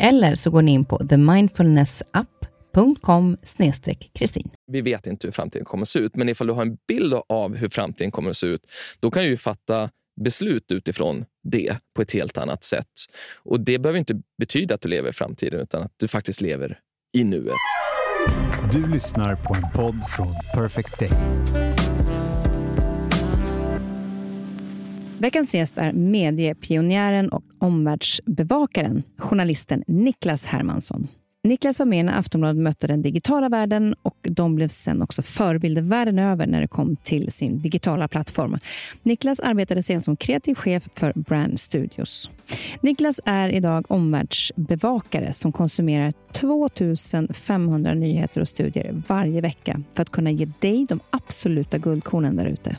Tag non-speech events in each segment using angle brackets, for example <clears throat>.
Eller så går ni in på themindfulnessapp.com kristin. Vi vet inte hur framtiden kommer att se ut, men ifall du har en bild av hur framtiden kommer att se ut, då kan du ju fatta beslut utifrån det på ett helt annat sätt. Och Det behöver inte betyda att du lever i framtiden, utan att du faktiskt lever i nuet. Du lyssnar på en podd från Perfect Day. Veckans gäst är mediepionjären och omvärldsbevakaren, journalisten Niklas Hermansson. Niklas var med när Aftonbladet mötte den digitala världen och de blev sen också förebilder världen över när det kom till sin digitala plattform. Niklas arbetade sen som kreativ chef för Brand Studios. Niklas är idag omvärldsbevakare som konsumerar 2500 nyheter och studier varje vecka för att kunna ge dig de absoluta guldkornen där ute.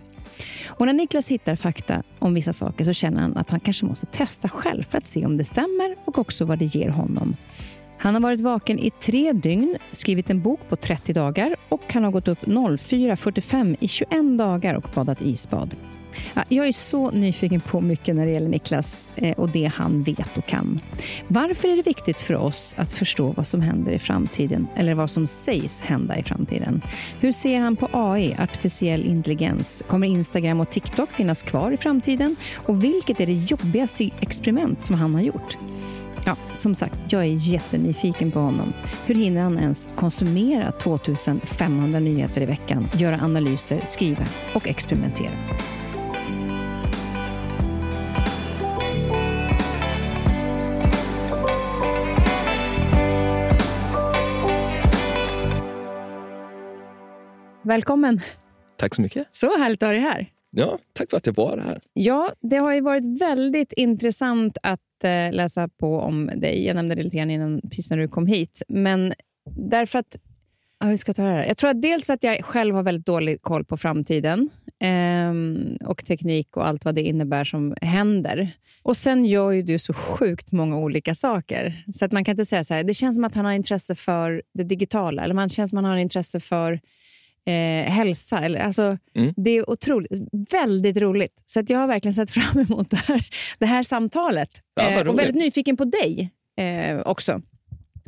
Och när Niklas hittar fakta om vissa saker så känner han att han kanske måste testa själv för att se om det stämmer och också vad det ger honom. Han har varit vaken i tre dygn, skrivit en bok på 30 dagar och han har gått upp 04.45 i 21 dagar och badat isbad. Ja, jag är så nyfiken på mycket när det gäller Niklas eh, och det han vet och kan. Varför är det viktigt för oss att förstå vad som händer i framtiden eller vad som sägs hända i framtiden? Hur ser han på AI, artificiell intelligens? Kommer Instagram och TikTok finnas kvar i framtiden? Och vilket är det jobbigaste experiment som han har gjort? Ja, som sagt, jag är jättenyfiken på honom. Hur hinner han ens konsumera 2500 nyheter i veckan, göra analyser, skriva och experimentera? Välkommen! Tack så mycket. Så härligt att ha dig här. Ja, tack för att jag var här. Ja, det har ju varit väldigt intressant att eh, läsa på om dig. Jag nämnde det lite grann innan, precis när du kom hit. Men därför att... Ja, hur ska jag ta det här? Jag tror att dels att jag själv har väldigt dålig koll på framtiden eh, och teknik och allt vad det innebär som händer. Och Sen gör ju du så sjukt många olika saker. Så att man kan inte säga så här, det känns som att han har intresse för det digitala. Eller man känns som att han har intresse för eh, hälsa. Eller, alltså, mm. Det är otroligt, väldigt roligt. Så att jag har verkligen sett fram emot det här, det här samtalet. Ja, eh, och väldigt nyfiken på dig eh, också.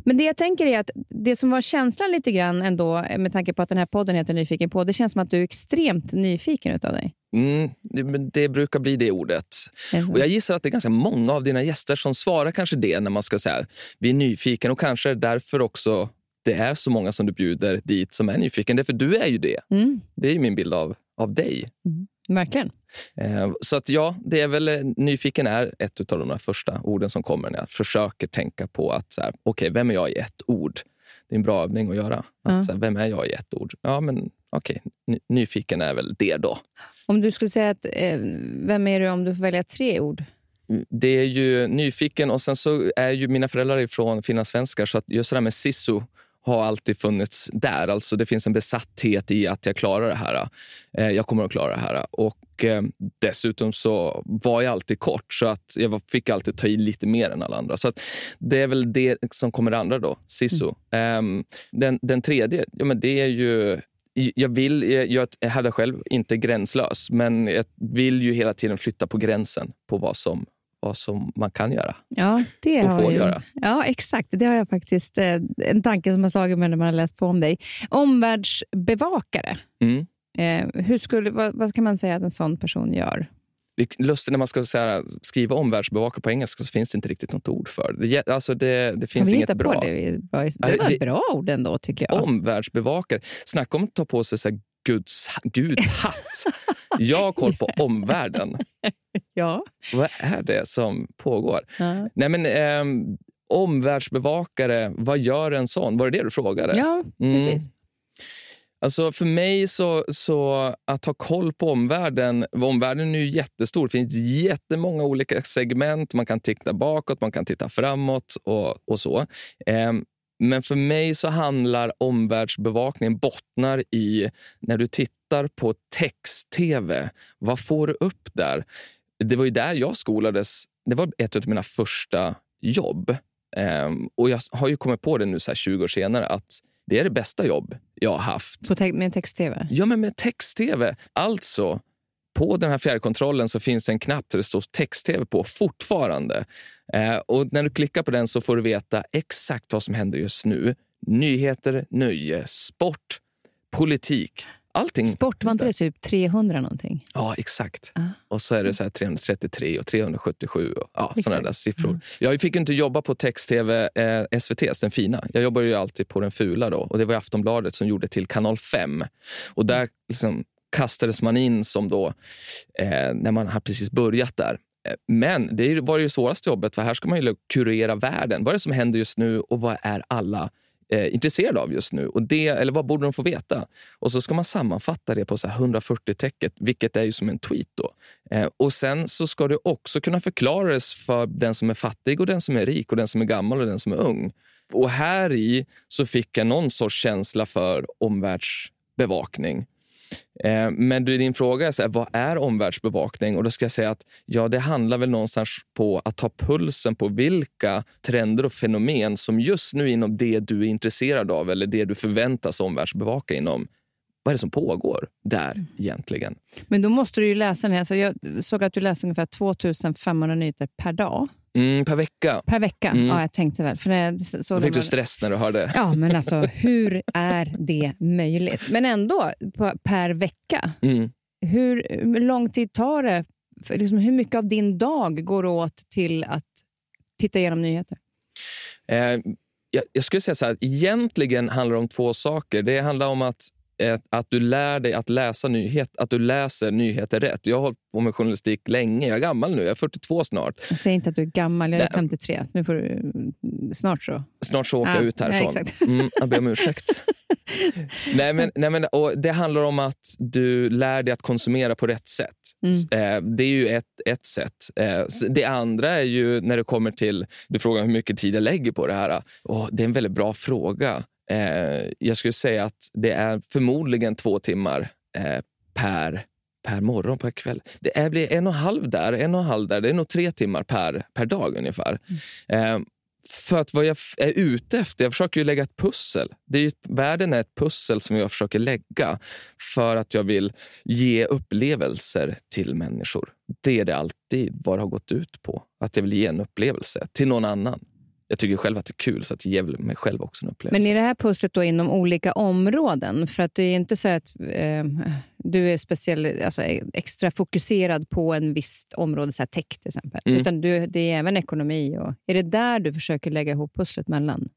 Men det jag tänker är att det som var känslan lite grann ändå, med tanke på att den här podden heter Nyfiken på, det känns som att du är extremt nyfiken utav dig. Mm, det, det, brukar bli det ordet. Mm. Och Jag gissar att det är ganska många av dina gäster som svarar kanske det när man ska säga vi är nyfiken och kanske därför också det är så många som du bjuder dit som är nyfiken. För du är ju det. Mm. Det är min bild av, av dig. Mm. Verkligen. Eh, så att ja, det är väl, eh, nyfiken är ett av de första orden som kommer när jag försöker tänka på att, så här, okay, vem är jag i ett ord? Det är en bra övning att göra. Att, ja. så här, vem är jag i ett ord? Ja, men okej, okay, nyfiken är väl det då. Om du skulle säga att, eh, vem är du om du får välja tre ord? Det är ju nyfiken och sen så är ju mina föräldrar från finlandssvenskar så att just det där med sisu har alltid funnits där. Alltså det finns en besatthet i att jag klarar det här. Eh, jag kommer att klara det här. Och eh, dessutom så var jag alltid kort, så att jag fick alltid ta i lite mer än alla andra. Så det är väl det som kommer det andra då, Sisu. Mm. Den, den tredje, ja, men det är ju jag vill, jag hävdar själv, inte gränslös, men jag vill ju hela tiden flytta på gränsen på vad som vad som man kan göra ja, det och får ju, göra. Ja, exakt. Det har jag faktiskt eh, en tanke som har slagit mig när man har läst på om dig. Omvärldsbevakare. Mm. Eh, hur skulle, vad, vad kan man säga att en sån person gör? Lustigt när man ska här, skriva omvärldsbevakare på engelska så finns det inte riktigt något ord för det. Alltså det, det finns inget bra. Det, det var, det var ett bra ord ändå, tycker jag. Omvärldsbevakare. Snacka om att ta på sig så här Guds, Guds hatt. <laughs> Jag har koll på omvärlden. <laughs> Ja. Vad är det som pågår? Ja. Nej, men, ehm, omvärldsbevakare, vad gör en sån? Var det det du frågade? Ja, Mm. precis. Alltså för mig så, så att ha koll på omvärlden, omvärlden är ju jättestor. Det finns jättemånga olika segment. Man kan titta bakåt, man kan titta framåt och, och så. Ehm, men för mig så handlar omvärldsbevakningen bottnar i när du tittar på text-tv. Vad får du upp där? Det var ju där jag skolades. Det var ett av mina första jobb. Ehm, och jag har ju kommit på det nu så här 20 år senare att det är det bästa jobb jag har haft. Te- med text-tv? Ja, men med text-tv. Alltså, på den här fjärrkontrollen så finns det en knapp där det står text-tv på fortfarande. Eh, och när du klickar på den så får du veta exakt vad som händer just nu. Nyheter, nöje, sport, politik. Allting. Sport, var inte det typ 300 någonting? Ja, exakt. Ah. Och så är det så här 333 och 377 och ja, sådana där siffror. Jag fick inte jobba på text-tv, eh, SVTs, den fina. Jag jobbade ju alltid på den fula då. Och det var Aftonbladet som gjorde till kanal 5. Och där liksom kastades man in som då, eh, när man har precis börjat där. Eh, men det var det svåraste jobbet, för här ska man ju kurera världen. Vad är det som händer just nu och vad är alla eh, intresserade av just nu? Och det, eller vad borde de få veta? Och så ska man sammanfatta det på så 140 tecket, vilket är ju som en tweet. då. Eh, och Sen så ska det också kunna förklaras för den som är fattig och den som är rik och den som är gammal och den som är ung. Och här i så fick jag någon sorts känsla för omvärldsbevakning. Eh, Men du, din fråga är så här, vad är omvärldsbevakning? Och då ska jag säga att ja, det handlar väl någonstans på att ta pulsen på vilka trender och fenomen som just nu inom det du är intresserad av eller det du förväntas omvärldsbevaka inom. Vad är det som pågår där egentligen? Men då måste du ju läsa den här. Så jag såg att du läste ungefär 2500 nyheter per dag. Mm, per vecka. Per vecka? Mm. Ja, jag tänkte väl. För det, så Då fick du stress när du hörde. Ja, men <laughs> alltså hur är det möjligt? Men ändå, per vecka. Mm. Hur, hur lång tid tar det? För liksom, hur mycket av din dag går åt till att titta igenom nyheter? Eh, jag, jag skulle säga så här, egentligen handlar det om två saker. Det handlar om att, att du lär dig att läsa nyhet, att du läser nyheter rätt. Jag har hållit på med journalistik länge. Jag är gammal nu, jag är 42 snart. Jag säger inte att du är gammal, jag är Nej. 53. Nu får du, snart så. Snart så åker Ja, jag ut ja, härifrån. exakt. mm, jag ber om ursäkt. <laughs> nej, men, nej, men, och det handlar om att du lär dig att konsumera på rätt sätt. Mm. Eh, det är ju ett, ett sätt. Eh, det andra är ju när det kommer till... Du frågar hur mycket tid jag lägger på det här. Och det är en väldigt bra fråga. Eh, jag skulle säga att det är förmodligen två timmar eh, per per morgon, per kväll. Det är, blir en och en halv där, en och en halv där. Det är nog tre timmar per, per dag ungefär. Eh, för att vad jag är ute efter, jag försöker ju lägga ett pussel. Det är ju, världen är ett pussel som jag försöker lägga för att jag vill ge upplevelser till människor. Det är det alltid vad det har gått ut på. Att jag vill ge en upplevelse till någon annan. Jag tycker själv att det är kul, så att jag ger mig själv också en upplevelse. Men är det här pusslet då inom olika områden? För att det är inte så att eh, du är speciell, alltså, extra fokuserad på en visst område, så här tech till exempel. Mm. Utan du, det är även ekonomi. Och, är det där du försöker lägga ihop pusslet mellan?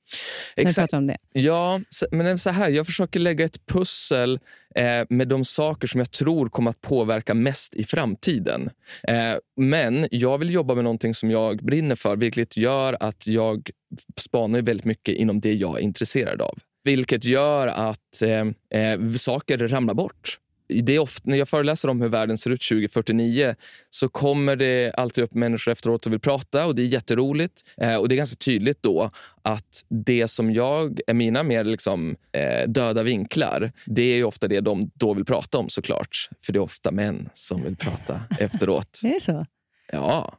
Exakt. om det. Ja, men så här, jag försöker lägga ett pussel eh, med de saker som jag tror kommer att påverka mest i framtiden. Eh, men jag vill jobba med någonting som jag brinner för, vilket gör att jag spanar väldigt mycket inom det jag är intresserad av. Vilket gör att eh, eh, saker ramlar bort. Det är ofta, när jag föreläser om hur världen ser ut 2049 så kommer det alltid upp människor efteråt och vill prata och det är jätteroligt. Eh, och det är ganska tydligt då att det som jag är mina mer liksom, eh, döda vinklar, det är ju ofta det de då vill prata om såklart. För det är ofta män som vill prata efteråt. <laughs> Är det så? Ja,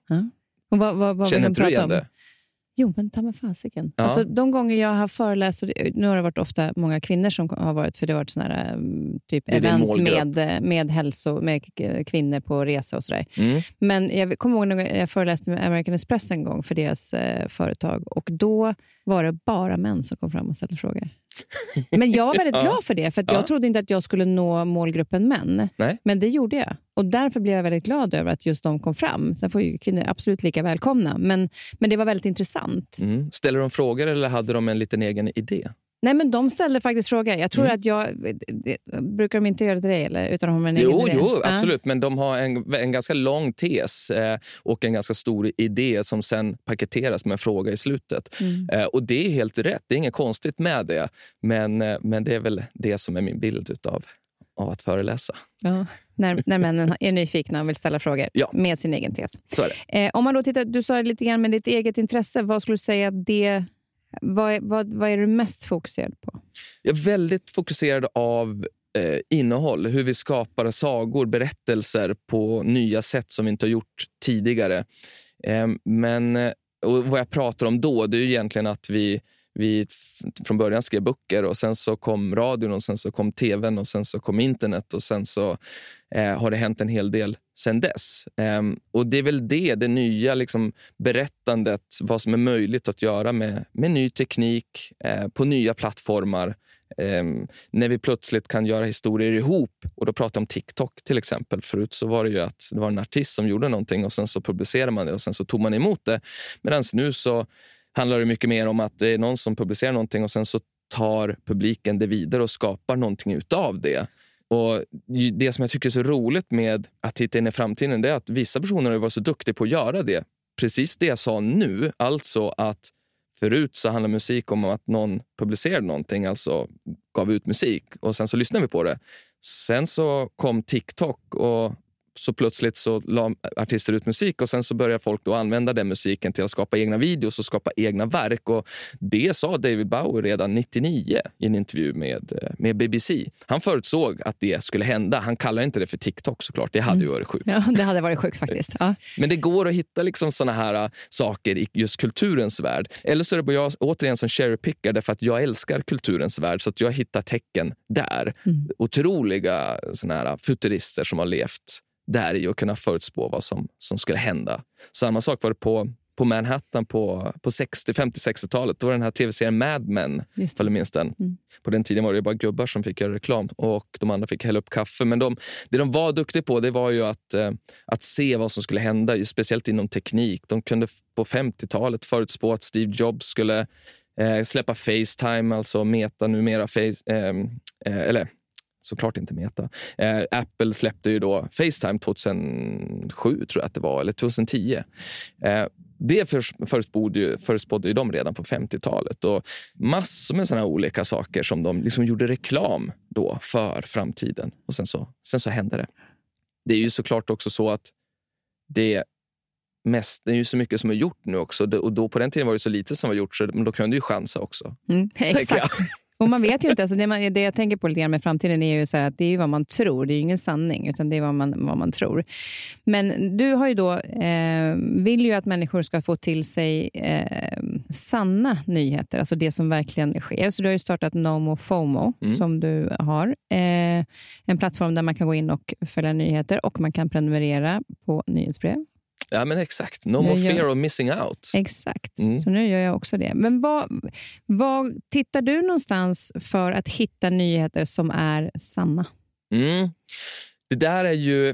Och vad, vad, vad vill känner de inte du prata om? det? Jo, men ta mig fasiken. Ja. Alltså, de gånger jag har föreläst, och nu har det varit ofta många kvinnor som har varit, för det har varit såna här, um, typ Det event med, med, hälso, med kvinnor på resa och sådär. Mm. Men jag kommer ihåg när jag föreläste med American Express en gång för deras eh, företag och då var det bara män som kom fram och ställde frågor. <laughs> Men jag var väldigt Ja. glad för det, för Ja. jag trodde inte att jag skulle nå målgruppen män. Nej. Men det gjorde jag. Och därför blev jag väldigt glad över att just de kom fram. Sen får ju kvinnor absolut lika välkomna. Men, men det var väldigt intressant. Mm. Ställer de frågor eller hade de en liten egen idé? Nej, men de ställde faktiskt frågor. Jag tror Mm. att jag... Brukar de inte göra det till dig? Eller? Utan de har en Jo, egen jo absolut. Men de har en, en ganska lång tes eh, och en ganska stor idé som sen paketeras med en fråga i slutet. Mm. Eh, och Det är helt rätt. Det är inget konstigt med det. Men, eh, men det är väl det som är min bild utav, av att föreläsa. Ja. När, när männen är nyfikna och vill ställa frågor Ja. med sin egen tes. Så är det. Eh, om man då tittar, du sa lite grann med ditt eget intresse. Vad skulle du säga det... Vad är, vad, vad är du mest fokuserad på? Jag är väldigt fokuserad av eh, innehåll. Hur vi skapar sagor, berättelser på nya sätt som vi inte har gjort tidigare. Ehm, eh, men och vad jag pratar om då det är ju egentligen att vi, vi från början skrev böcker och sen så kom radion och sen så kom tvn och sen så kom internet och sen så eh, har det hänt en hel del sen dess. Eh, och Det är väl det, det nya liksom, berättandet, vad som är möjligt att göra med, med ny teknik eh, på nya plattformar. Eh, när vi plötsligt kan göra historier ihop. Och Då pratar jag om TikTok till exempel. Förut så var det ju att det var en artist som gjorde någonting och sen så publicerade man det och sen så tog man emot det. Medan nu så handlar det mycket mer om att det är någon som publicerar någonting och sen så tar publiken det vidare och skapar någonting utav det. Och Det som jag tycker är så roligt med att titta in i framtiden det är att vissa personer har varit så duktiga på att göra det. Precis det jag sa nu, alltså att förut så handlade musik om att någon publicerade någonting, alltså gav ut musik och sen så lyssnade vi på det. Sen så kom TikTok och så plötsligt så la artister ut musik och sen så började folk då använda den musiken till att skapa egna videos och skapa egna verk. Och det sa David Bowie redan 99 i en intervju med, eh, med BBC. Han förutsåg att det skulle hända. Han kallar inte det för TikTok såklart. Det hade ju varit sjukt. Ja, det hade varit sjukt faktiskt. Ja. Men det går att hitta liksom såna här äh, saker i just kulturens värld. Eller så är det jag återigen som cherrypickar därför att jag älskar kulturens värld så att jag hittar tecken där. Mm. Otroliga såna här futurister som har levt där i och kunnat förutspå vad som, som skulle hända. Samma sak var det på, på Manhattan på, på 60, 50-60-talet. Då var den här tv-serien Mad Men, ifall du minns den. Mm. På den tiden var det bara gubbar som fick göra reklam och de andra fick hälla upp kaffe. Men de, det de var duktiga på det var ju att, eh, att se vad som skulle hända, speciellt inom teknik. De kunde på 50-talet förutspå att Steve Jobs skulle eh, släppa Facetime, alltså Meta numera. Face, eh, eh, eller såklart inte Meta. Eh, Apple släppte ju då Facetime 2007, tror jag att det var, eller 2010. Eh, det förutspådde ju, förutspådde ju de redan på 50-talet. Och massor med såna olika saker som de liksom gjorde reklam då för framtiden. Och sen så, sen så hände det. Det är ju såklart också så att det mest, det är ju så mycket som är gjort nu också. Och då på den tiden var det så lite som var gjort, så men då kunde du ju chansa också. Mm, exakt. Och man vet ju inte. Alltså det, man, det jag tänker på lite grann med framtiden är ju så att det är ju vad man tror. Det är ju ingen sanning, utan det är vad man, vad man tror. Men du har ju då, eh, vill ju att människor ska få till sig eh, sanna nyheter, alltså det som verkligen sker. Så du har ju startat Nomo FOMO, Mm. som du har. Eh, en plattform där man kan gå in och följa nyheter och man kan prenumerera på nyhetsbrev. Ja, men exakt. No more fear of missing out. Exakt, Mm. så nu gör jag också det. Men vad, vad tittar du någonstans för att hitta nyheter som är sanna? Mm. Det där är ju...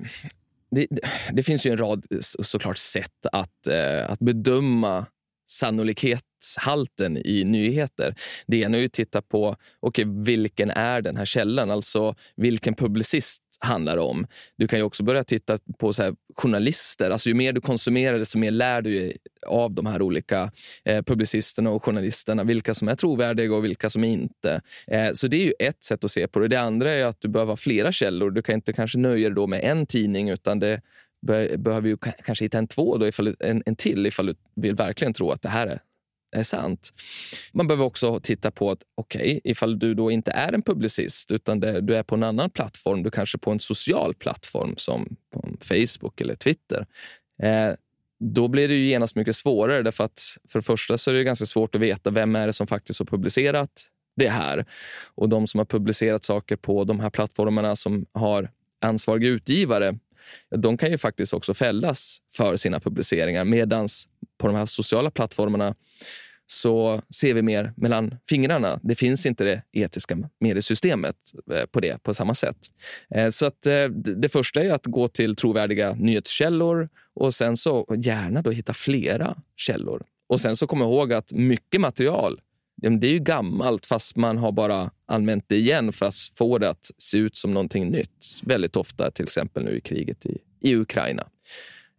Det, det- finns ju en rad så- såklart sätt att, eh, att bedöma sannolikhetshalten i nyheter. Det ena är att titta på okay, vilken är den här källan, alltså vilken publicist handlar det om. Du kan ju också börja titta på så här, journalister. Alltså, ju mer du konsumerar, desto mer lär du dig av de här olika eh, publicisterna och journalisterna. Vilka som är trovärdiga och vilka som inte. Eh, så det är ju ett sätt att se på det. Det andra är att du behöver ha flera källor. Du kan inte kanske nöja dig då med en tidning utan det behöver ju kanske hitta en två, då, ifall, du- en, en till ifall du vill verkligen tro att det här är är sant. Man behöver också titta på att okej, ifall du då inte är en publicist utan det, du är på en annan plattform, du kanske på en social plattform som på Facebook eller Twitter. Eh, då blir det ju genast mycket svårare därför att för det första så är det ganska svårt att veta vem är det som faktiskt har publicerat det här. Och de som har publicerat saker på de här plattformarna som har ansvariga utgivare, de kan ju faktiskt också fällas för sina publiceringar. Medans på de här sociala plattformarna så ser vi mer mellan fingrarna. Det finns inte det etiska mediesystemet eh, på det på samma sätt. Eh, så att eh, det första är att gå till trovärdiga nyhetskällor och sen så gärna då hitta flera källor. Och sen så kom ihåg att mycket material det är ju gammalt fast man har bara använt det igen för att få det att se ut som någonting nytt. Väldigt ofta, till exempel nu i kriget i, i Ukraina.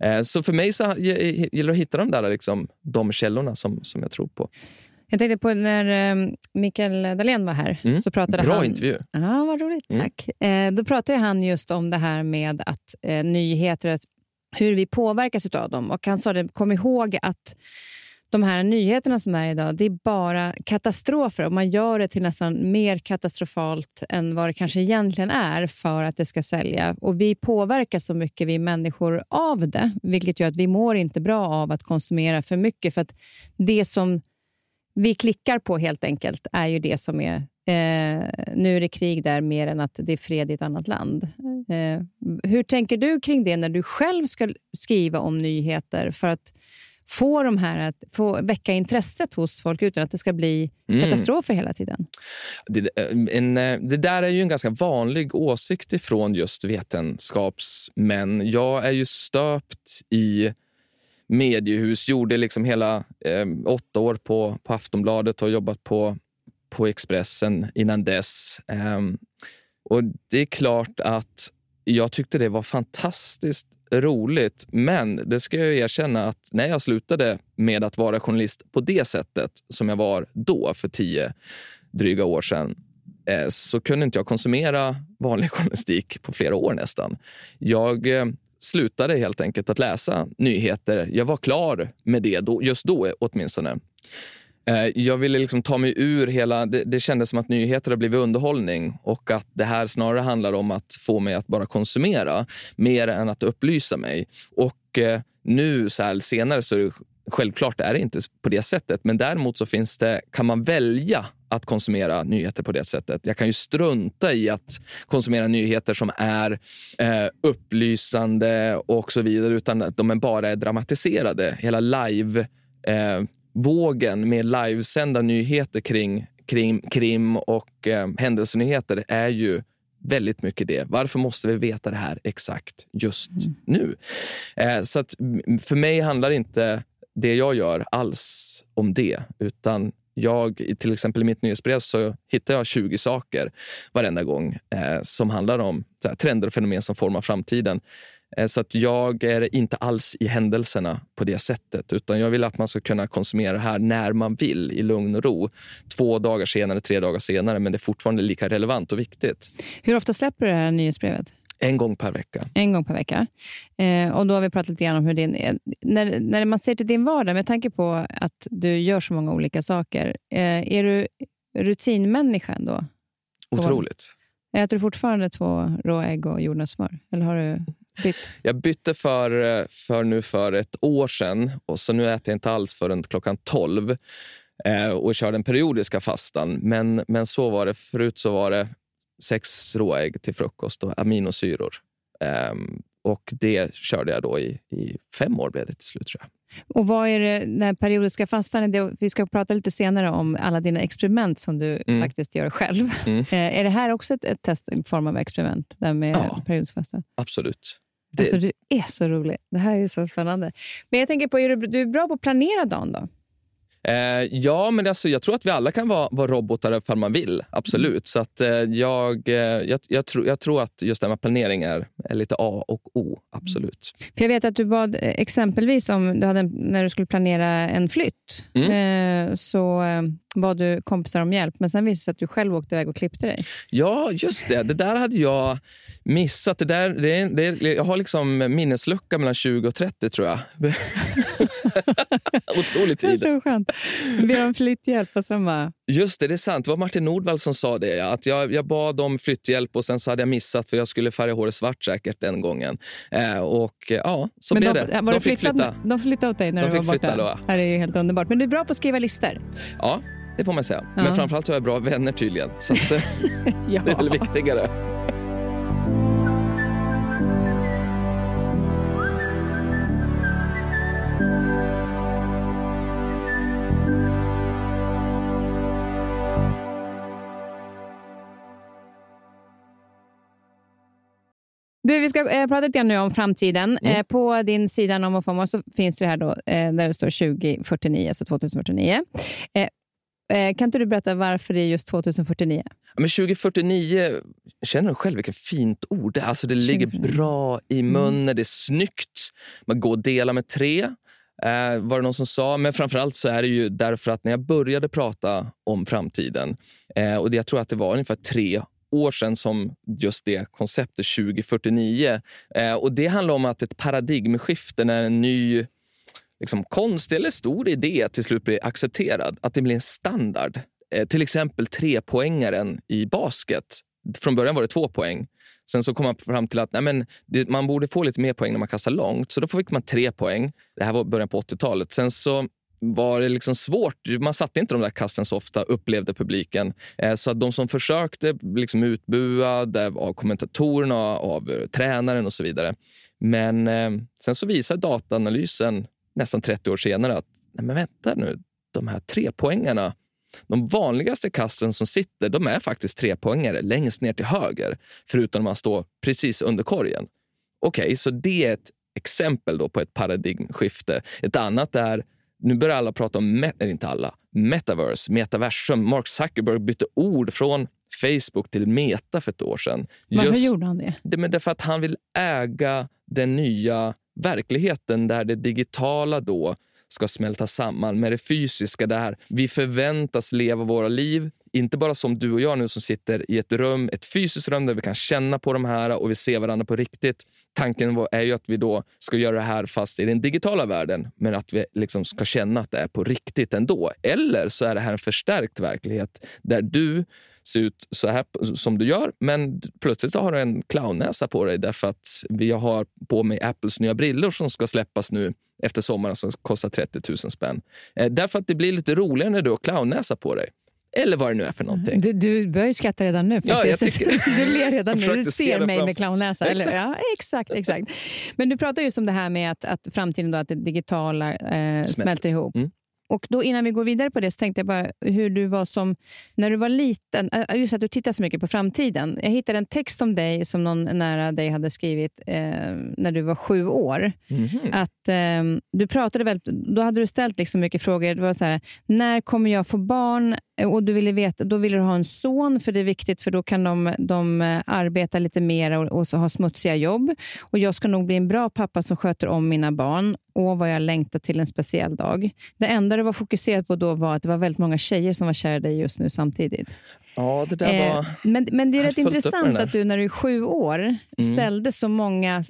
Eh, så för mig så gäller det att hitta de där liksom, de källorna som, som jag tror på. Jag tänkte på när um, Mikael Dahlén var här. Mm. så pratade Bra han... intervju. Ja, vad roligt. Mm. Tack. Eh, då pratade han just om det här med att eh, nyheter, hur vi påverkas av dem. Och Han sa det, kom ihåg att de här nyheterna som är idag, det är bara katastrofer och man gör det till nästan mer katastrofalt än vad det kanske egentligen är för att det ska sälja. Och Vi påverkas så mycket, vi människor, av det, vilket gör att vi mår inte bra av att konsumera för mycket. För att det som vi klickar på helt enkelt är ju det som är Eh, nu är det krig där mer än att det är fred i ett annat land. Eh, hur tänker du kring det när du själv ska skriva om nyheter? För att få de här att få väcka intresset hos folk utan att det ska bli mm. katastrofer hela tiden? Det, eh, en, eh, det där är ju en ganska vanlig åsikt ifrån just vetenskapsmän. Jag är ju stöpt i mediehus, gjorde liksom hela eh, åtta år på, på Aftonbladet och jobbat på, på Expressen innan dess. Eh, och Det är klart att jag tyckte det var fantastiskt roligt. Men det ska jag erkänna att när jag slutade med att vara journalist på det sättet som jag var då, för tio dryga år sedan, eh, så kunde inte jag konsumera vanlig <laughs> journalistik på flera år nästan. Jag eh, slutade helt enkelt att läsa nyheter. Jag var klar med det då, just då åtminstone. Eh, jag ville liksom ta mig ur hela... Det, det kändes som att nyheter har blivit underhållning och att det här snarare handlar om att få mig att bara konsumera mer än att upplysa mig. Och eh, nu så här, senare så är det självklart är det inte på det sättet. Men däremot så finns det, kan man välja att konsumera nyheter på det sättet. Jag kan ju strunta i att konsumera nyheter som är eh, upplysande och så vidare, utan att de bara är dramatiserade. Hela live eh, vågen med livesända nyheter kring, kring krim och eh, händelsenyheter är ju väldigt mycket det. Varför måste vi veta det här exakt just mm. nu? Eh, så att för mig handlar inte det jag gör alls om det, utan jag, till exempel i mitt nyhetsbrev så hittar jag 20 saker varenda gång eh, som handlar om här, trender och fenomen som formar framtiden. Eh, så att jag är inte alls i händelserna på det sättet. Utan Jag vill att man ska kunna konsumera det här när man vill, i lugn och ro. Två dagar senare, tre dagar senare, men det är fortfarande lika relevant och viktigt. Hur ofta släpper du det här nyhetsbrevet? En gång per vecka. En gång per vecka. Eh, och Då har vi pratat lite grann om hur din... Eh, när, när man ser till din vardag, med tanke på att du gör så många olika saker, eh, är du rutinmänniska ändå? Otroligt. Äter du fortfarande två råägg och jordnötssmör? Eller har du bytt? Jag bytte för, för nu för ett år sedan och så nu äter jag inte alls förrän klockan 12 eh, och kör den periodiska fastan. Men, men så var det. Förut så var det sex råägg till frukost och aminosyror. Eh, och det körde jag då i, i fem år blev det till slut. Och vad är det, den periodiska fastan? Vi ska prata lite senare om alla dina experiment som du mm. faktiskt gör själv. Mm. Eh, är det här också ett, ett test, en form av experiment? Där med ja, periodisk fasta? absolut. Alltså, du är så rolig. Det här är så spännande. Men jag tänker på, är du, du är bra på att planera dagen då? Eh, ja, men alltså, jag tror att vi alla kan vara, vara robotar ifall man vill. Absolut. Mm. Så att, eh, jag, eh, jag, jag, tror, jag tror att just det med planering är, är lite A och O. Absolut. För jag vet att du bad eh, exempelvis om du hade, när du skulle planera en flytt. Mm. Eh, så bad du kompisar om hjälp, men sen visade det sig att du själv åkte iväg och klippte dig. Ja, just det. Det där hade jag missat. Det där, det, det, jag har liksom minneslucka mellan 20 och 30, tror jag. <laughs> <laughs> Otrolig tid. Det är så skönt. Vi har en flytthjälp och sen bara... Just det, det är sant. Det var Martin Nordvall som sa det. Att jag, jag bad om flytthjälp och sen så hade jag missat för jag skulle färga håret svart säkert den gången. Eh, och ja, så Men blev de, det. De fick flytta. De flyttade åt dig när de du var borta? Då. Det här är ju helt underbart. Men du är bra på att skriva listor. Ja, det får man säga. Ja. Men framförallt har jag bra vänner tydligen. Så att, ja. <laughs> <laughs> det är väl viktigare. Du, vi ska eh, prata lite grann nu om framtiden. Mm. Eh, på din sida Nomofomo så finns det här då, eh, där det står 2049, alltså 2049. Eh, eh, kan inte du berätta varför det är just 2049? Ja, Men 2049, känner du själv vilket fint ord det är? Alltså det ligger 2049. bra i munnen, det är snyggt. Man går och delar med tre, eh, var det någon som sa. Men framförallt så är det ju därför att när jag började prata om framtiden, och det, jag tror att det var ungefär tre år sedan som just det konceptet 2049. Eh, och Det handlar om att ett paradigmskifte när en ny liksom, konstig eller stor idé till slut blir accepterad, att det blir en standard. Eh, till exempel trepoängaren i basket. Från början var det två poäng. Sen så kom man fram till att nej men, det, man borde få lite mer poäng när man kastar långt. Så då fick man tre poäng. Det här var början på 80-talet. Sen så var det liksom svårt. Man satte inte de där kasten så ofta, upplevde publiken. Eh, så att de som försökte blev liksom utbuade av kommentatorerna, av eh, tränaren och så vidare. Men eh, sen så visar dataanalysen nästan 30 år senare att nej men vänta nu, de här trepoängarna de vanligaste kasten som sitter de är faktiskt trepoängare längst ner till höger, förutom när man står precis under korgen. Okej, så det är ett exempel då på ett paradigmskifte. Ett annat är, nu börjar alla prata om, met, eller inte alla, metaverse, metaversum. Mark Zuckerberg bytte ord från Facebook till Meta för ett år sedan. Varför Just- gjorde han det? det, men därför att han vill äga den nya verkligheten där det digitala då ska smälta samman med det fysiska. Där vi förväntas leva våra liv, inte bara som du och jag nu som sitter i ett rum, ett fysiskt rum där vi kan känna på de här och vi ser varandra på riktigt. Tanken var- är ju att vi då ska göra det här fast i den digitala världen, men att vi liksom ska känna att det är på riktigt ändå. Eller så är det här en förstärkt verklighet där du ser ut så här som du gör, men plötsligt så har du en clownnäsa på dig därför att vi har på mig Apples nya brillor som ska släppas nu efter sommaren som kostar 30 000 spänn. Eh, därför att det blir lite roligare när du har clownnäsa på dig. Eller vad det nu är för någonting. Du, du börjar ju skratta redan nu. Ja, jag faktiskt. tycker det. <laughs> Du ler redan nu. Du ser mig framför- med clownnäsa. Eller? Exakt. Ja, exakt, exakt. Men du pratar just om det här med att, att framtiden, då, att det digitala eh, smälter ihop. Mm. Och då Innan vi går vidare på det så tänkte jag bara hur du var som när du var liten. eh, Just att du tittar så mycket på framtiden. Jag hittade en text om dig som någon nära dig hade skrivit eh, när du var sju år. Mhm. Att eh, du pratade väldigt, Då hade du ställt liksom mycket frågor. Det var så här, när kommer jag få barn? Eh, Och du ville veta, Då ville du ha en son, för det är viktigt, för då kan de, de eh, arbeta lite mer och, och så ha smutsiga jobb. Och Jag ska nog bli en bra pappa som sköter om mina barn. Och vad jag längtar till en speciell dag. Det enda du var fokuserad på då var att det var väldigt många tjejer som var kära i dig just nu samtidigt. Ja, det där Eh, var... men, men det är rätt intressant att du när du är sju år Mm. ställde så många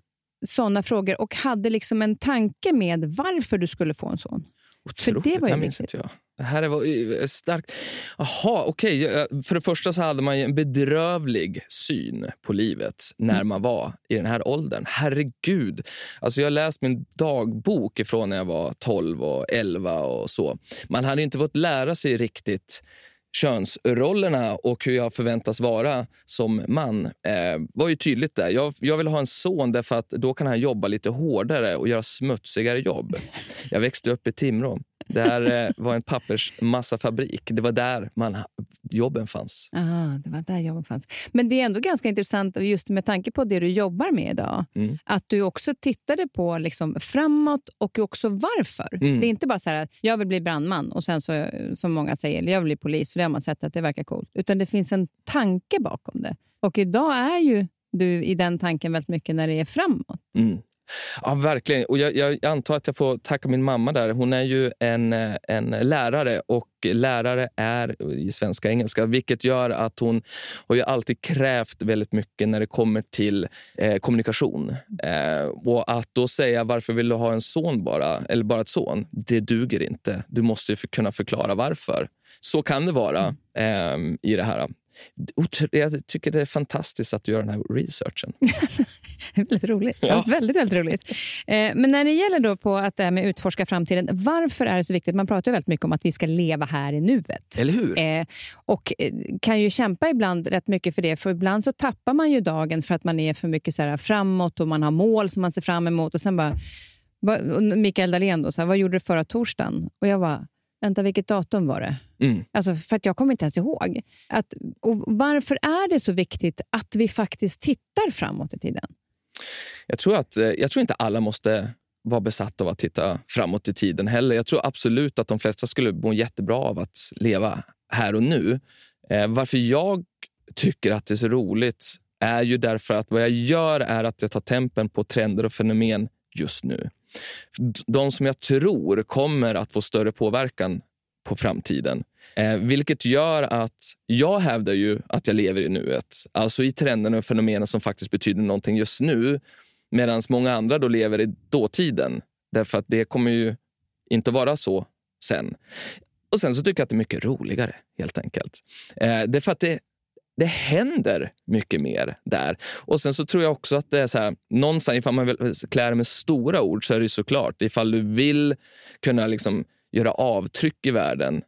sådana frågor och hade liksom en tanke med varför du skulle få en son. Otroligt, det var här minns inte jag. Det här var ju starkt. Jaha, okej. Jag- För det första så hade man ju en bedrövlig syn på livet när Mm. man var i den här åldern. Herregud. Alltså jag har läst min dagbok ifrån när jag var 12 och 11 och så. Man hade inte fått lära sig riktigt könsrollerna och hur jag förväntas vara som man eh, var ju tydligt där. Jag, jag vill ha en son därför att då kan han jobba lite hårdare och göra smutsigare jobb. Jag växte upp i Timrå. Där eh, var en pappersmassafabrik. Det var där man, jobben fanns. Aha, det var där jobben fanns. Men det är ändå ganska intressant, just med tanke på det du jobbar med idag, Mm. att du också tittade på liksom framåt och också varför. Mm. Det är inte bara så här att jag vill bli brandman och sen så, som många säger, jag vill bli polis, för det har man sett att det verkar coolt. Utan det finns en tanke bakom det. Och idag är ju du i den tanken väldigt mycket när det är framåt. Mm. Ja, verkligen. Och jag, jag antar att jag får tacka min mamma där. Hon är ju en, eh, en lärare och lärare är i svenska och engelska, vilket gör att hon har ju alltid krävt väldigt mycket när det kommer till eh, kommunikation. Eh, och att då säga varför vill du ha en son bara, eller bara ett son, det duger inte. Du måste ju för, kunna förklara varför. Så kan det vara eh, i det här. Jag tycker det är fantastiskt att du gör den här researchen. <laughs> väldigt roligt. Ja. <laughs> Väldigt, väldigt roligt. Eh, men när det gäller då på att det här med utforska framtiden, varför är det så viktigt? Man pratar ju väldigt mycket om att vi ska leva här i nuet. Eller hur? Eh, och eh, kan ju kämpa ibland rätt mycket för det. För ibland så tappar man ju dagen för att man är för mycket så här framåt och man har mål som man ser fram emot. Och sen bara, Mikael Dahlén då, så här, vad gjorde du förra torsdagen? Och jag bara, vänta vilket datum var det? Mm. Alltså, för att jag kommer inte ens ihåg. Att, och varför är det så viktigt att vi faktiskt tittar framåt i tiden? Jag tror, att, eh, jag tror inte alla måste vara besatta av att titta framåt i tiden heller. Jag tror absolut att de flesta skulle må jättebra av att leva här och nu. Eh, varför jag tycker att det är så roligt är ju därför att vad jag gör är att jag tar tempen på trender och fenomen just nu. De som jag tror kommer att få större påverkan på framtiden. Eh, vilket gör att jag hävdar ju att jag lever i nuet. Alltså i trenderna och fenomenen som faktiskt betyder någonting just nu. Medan många andra då lever i dåtiden. Därför att det kommer ju inte vara så sen. Och sen så tycker jag att det är mycket roligare, helt enkelt. Eh, det är för att det, det händer mycket mer där. Och sen så tror jag också att det är så här, någonstans, ifall man vill klä det med stora ord så är det såklart, ifall du vill kunna liksom göra avtryck i världen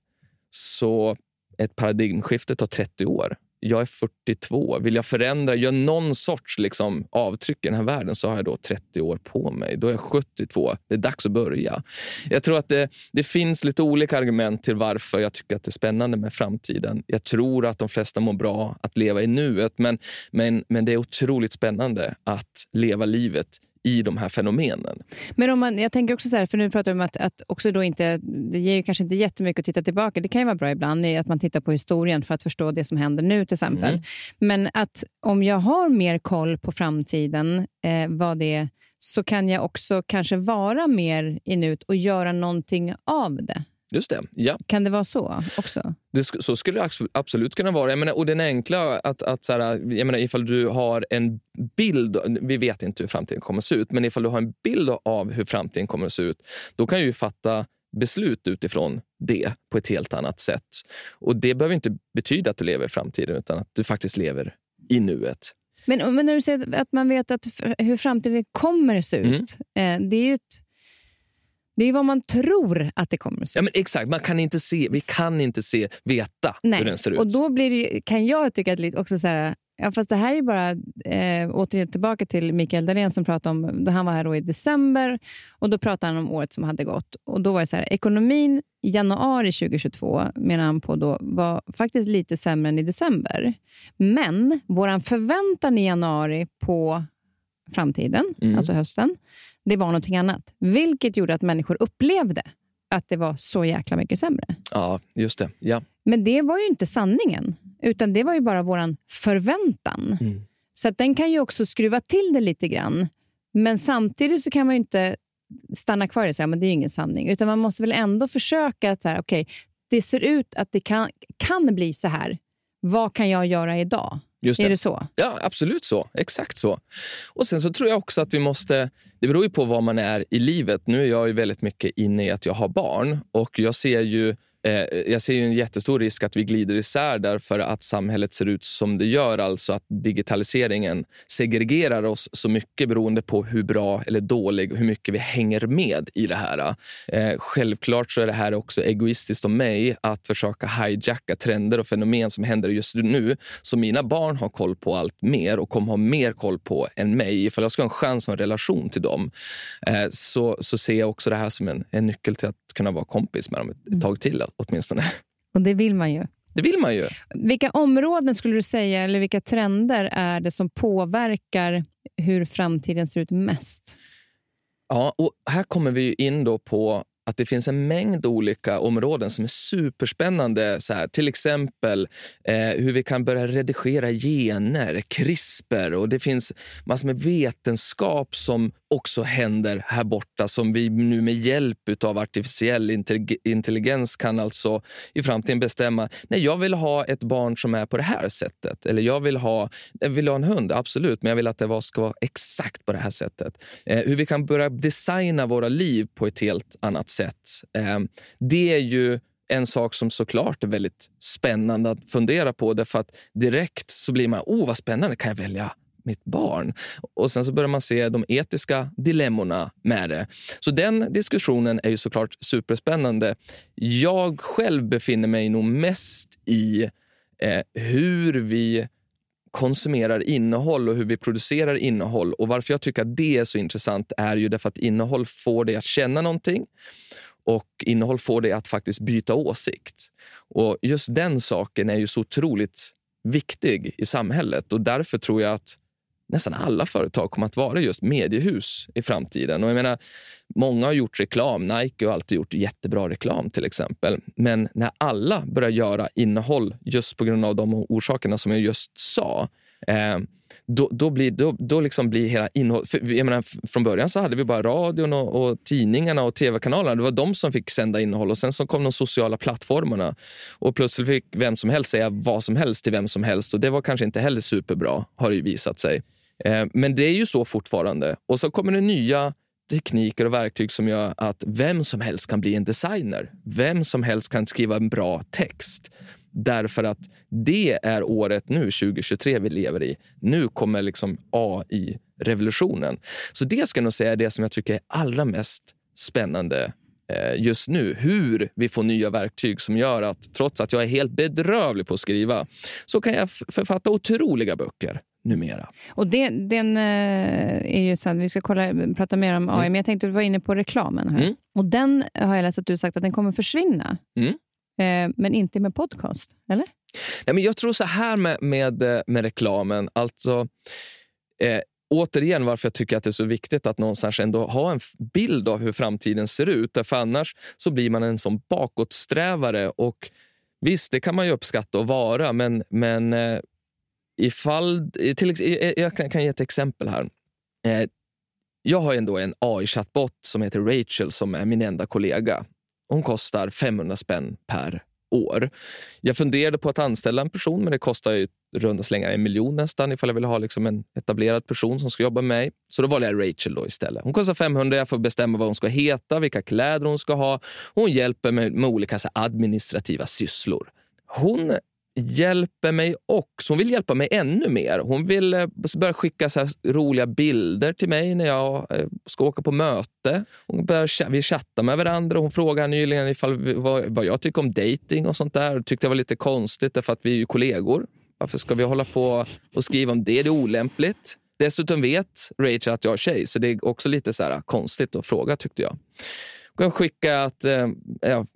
så ett paradigmskifte tar 30 år. Jag är 42. Vill jag förändra, göra någon sorts liksom, avtryck i den här världen så har jag då 30 år på mig. Då är jag 72. Det är dags att börja. Jag tror att det, det finns lite olika argument till varför jag tycker att det är spännande med framtiden. Jag tror att de flesta mår bra att leva i nuet men, men, men det är otroligt spännande att leva livet i de här fenomenen. Men om man, jag tänker också så här, för nu pratar vi om att, att också då inte, det ger ju kanske inte jättemycket att titta tillbaka. Det kan ju vara bra ibland att man tittar på historien för att förstå det som händer nu till exempel. Mm. Men att om jag har mer koll på framtiden, eh, vad det så kan jag också kanske vara mer i nuet och göra någonting av det. Just det. Ja. Kan det vara så också? Det, så skulle det absolut kunna vara. Jag menar, och den enkla, att, att så här, jag menar, ifall du har en bild, vi vet inte hur framtiden kommer att se ut, men ifall du har en bild av hur framtiden kommer att se ut, då kan du fatta beslut utifrån det på ett helt annat sätt. Och Det behöver inte betyda att du lever i framtiden, utan att du faktiskt lever i nuet. Men, men när du säger att man vet att hur framtiden kommer att se ut, mm. eh, det är ju ett det är vad man tror att det kommer att se ja, men Exakt, man kan inte se, vi kan inte se, veta Nej. hur den ser ut. Och då blir det, kan jag tycka att lite också så här, ja, fast det här är bara, eh, återigen tillbaka till Mikael Dahlén som pratade om, då han var här i december och då pratade han om året som hade gått. Och då var det så här, ekonomin i januari 2022 menar han på då var faktiskt lite sämre än i december. Men vår förväntan i januari på framtiden, mm. alltså hösten, det var någonting annat. Vilket gjorde att människor upplevde att det var så jäkla mycket sämre. Ja, just det. Ja. Men det var ju inte sanningen, utan det var ju bara vår förväntan. Mm. Så den kan ju också skruva till det lite grann. Men samtidigt så kan man ju inte stanna kvar och säga att det är ingen sanning. Utan man måste väl ändå försöka att så här, okay, det ser ut att det kan, kan bli så här. Vad kan jag göra idag? Just det. Är det så? Ja, absolut så. Exakt så. Och Sen så tror jag också att vi måste... Det beror ju på var man är i livet. Nu är jag ju väldigt mycket inne i att jag har barn och jag ser ju Eh, jag ser en jättestor risk att vi glider isär därför att samhället ser ut som det gör. Alltså att digitaliseringen segregerar oss så mycket beroende på hur bra eller dålig hur mycket vi hänger med i det här. Eh, självklart så är det här också egoistiskt av mig att försöka hijacka trender och fenomen som händer just nu. Så mina barn har koll på allt mer och kommer ha mer koll på än mig. Ifall jag ska ha en chans och en relation till dem eh, så, så ser jag också det här som en, en nyckel till att kunna vara kompis med dem ett, ett tag till alltså åtminstone. Och det vill man ju. Det vill man ju. Vilka områden skulle du säga, eller vilka trender är det som påverkar hur framtiden ser ut mest? Ja, och här kommer vi in då på att det finns en mängd olika områden som är superspännande. Så här, till exempel eh, hur vi kan börja redigera gener, CRISPR och det finns massor med vetenskap som också händer här borta som vi nu med hjälp av artificiell intelligens kan alltså i framtiden bestämma. Nej, jag vill ha ett barn som är på det här sättet. Eller jag vill ha, jag vill ha en hund, absolut, men jag vill att det ska vara exakt på det här sättet. Eh, hur vi kan börja designa våra liv på ett helt annat sätt sätt. Ehm, det är ju en sak som såklart är väldigt spännande att fundera på. Därför att direkt så blir man, oh vad spännande, kan jag välja mitt barn? Och sen så börjar man se de etiska dilemmorna med det. Så den diskussionen är ju såklart superspännande. Jag själv befinner mig nog mest i eh, hur vi konsumerar innehåll och hur vi producerar innehåll. Och Varför jag tycker att det är så intressant är ju därför att innehåll får dig att känna någonting och innehåll får dig att faktiskt byta åsikt. Och Just den saken är ju så otroligt viktig i samhället och därför tror jag att nästan alla företag kommer att vara just mediehus i framtiden. Och jag menar, många har gjort reklam. Nike har alltid gjort jättebra reklam till exempel. Men när alla börjar göra innehåll just på grund av de orsakerna som jag just sa, eh, då, då, blir, då, då liksom blir hela innehållet... Från början så hade vi bara radion och, och tidningarna och tv-kanalerna. Det var de som fick sända innehåll. och Sen så kom de sociala plattformarna. Och Plötsligt fick vem som helst säga vad som helst till vem som helst. och Det var kanske inte heller superbra, har det visat sig. Eh, men det är ju så fortfarande. Och så kommer det nya tekniker och verktyg som gör att vem som helst kan bli en designer. Vem som helst kan skriva en bra text. Därför att det är året nu, 2023, vi lever i. Nu kommer liksom AI-revolutionen. Så det ska jag nog säga är det som jag tycker är allra mest spännande eh, just nu. Hur vi får nya verktyg som gör att trots att jag är helt bedrövlig på att skriva så kan jag författa otroliga böcker numera. Och det, den eh, är ju så vi ska kolla, prata mer om AI, mm. men jag tänkte att du var inne på reklamen. här. Mm. Och Den har jag läst att du sagt att den kommer försvinna. Mm. Eh, men inte med podcast, eller? Nej, men jag tror så här med, med, eh, med reklamen. Alltså, eh, återigen varför jag tycker att det är så viktigt att någonstans ändå ha en bild av hur framtiden ser ut. För annars så blir man en sån bakåtsträvare. Och Visst, det kan man ju uppskatta att vara, men, men ifall... Till, jag kan, kan ge ett exempel här. Eh, jag har ändå en AI-chattbot som heter Rachel som är min enda kollega. Hon kostar 500 spänn per år. Jag funderade på att anställa en person, men det kostar ju runda slängar en miljon nästan ifall jag vill ha liksom en etablerad person som ska jobba med mig. Så då valde jag Rachel då istället. Hon kostar 500, jag får bestämma vad hon ska heta, vilka kläder hon ska ha. Hon hjälper mig med olika så administrativa sysslor. Hon hjälper mig också. Hon vill hjälpa mig ännu mer. Hon vill eh, börja skicka så roliga bilder till mig när jag eh, ska åka på möte. Hon börjar, vi chattar med varandra. Hon frågade nyligen ifall, vad, vad jag tycker om dating och sånt där. Tyckte det var lite konstigt därför att vi är ju kollegor. Varför ska vi hålla på och skriva om det? Det är olämpligt. Dessutom vet Rachel att jag är tjej, så det är också lite så konstigt att fråga tyckte jag kan skicka att eh, jag,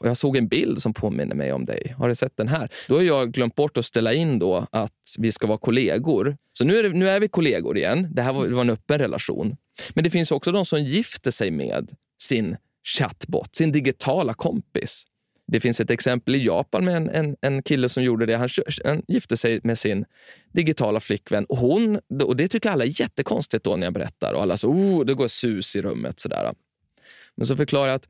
jag, såg en bild som påminner mig om dig. Har du sett den här? Då har jag glömt bort att ställa in då att vi ska vara kollegor. Så nu är, det, nu är vi kollegor igen. Det här var, det var en öppen relation. Men det finns också de som gifter sig med sin chatbot, sin digitala kompis. Det finns ett exempel i Japan med en, en, en kille som gjorde det. Han, han, gifte sig med sin digitala flickvän. Och, hon, och Det tycker alla är jättekonstigt då när jag berättar. Och alla så, oh, det går sus i rummet. Sådär. Men så förklarar jag att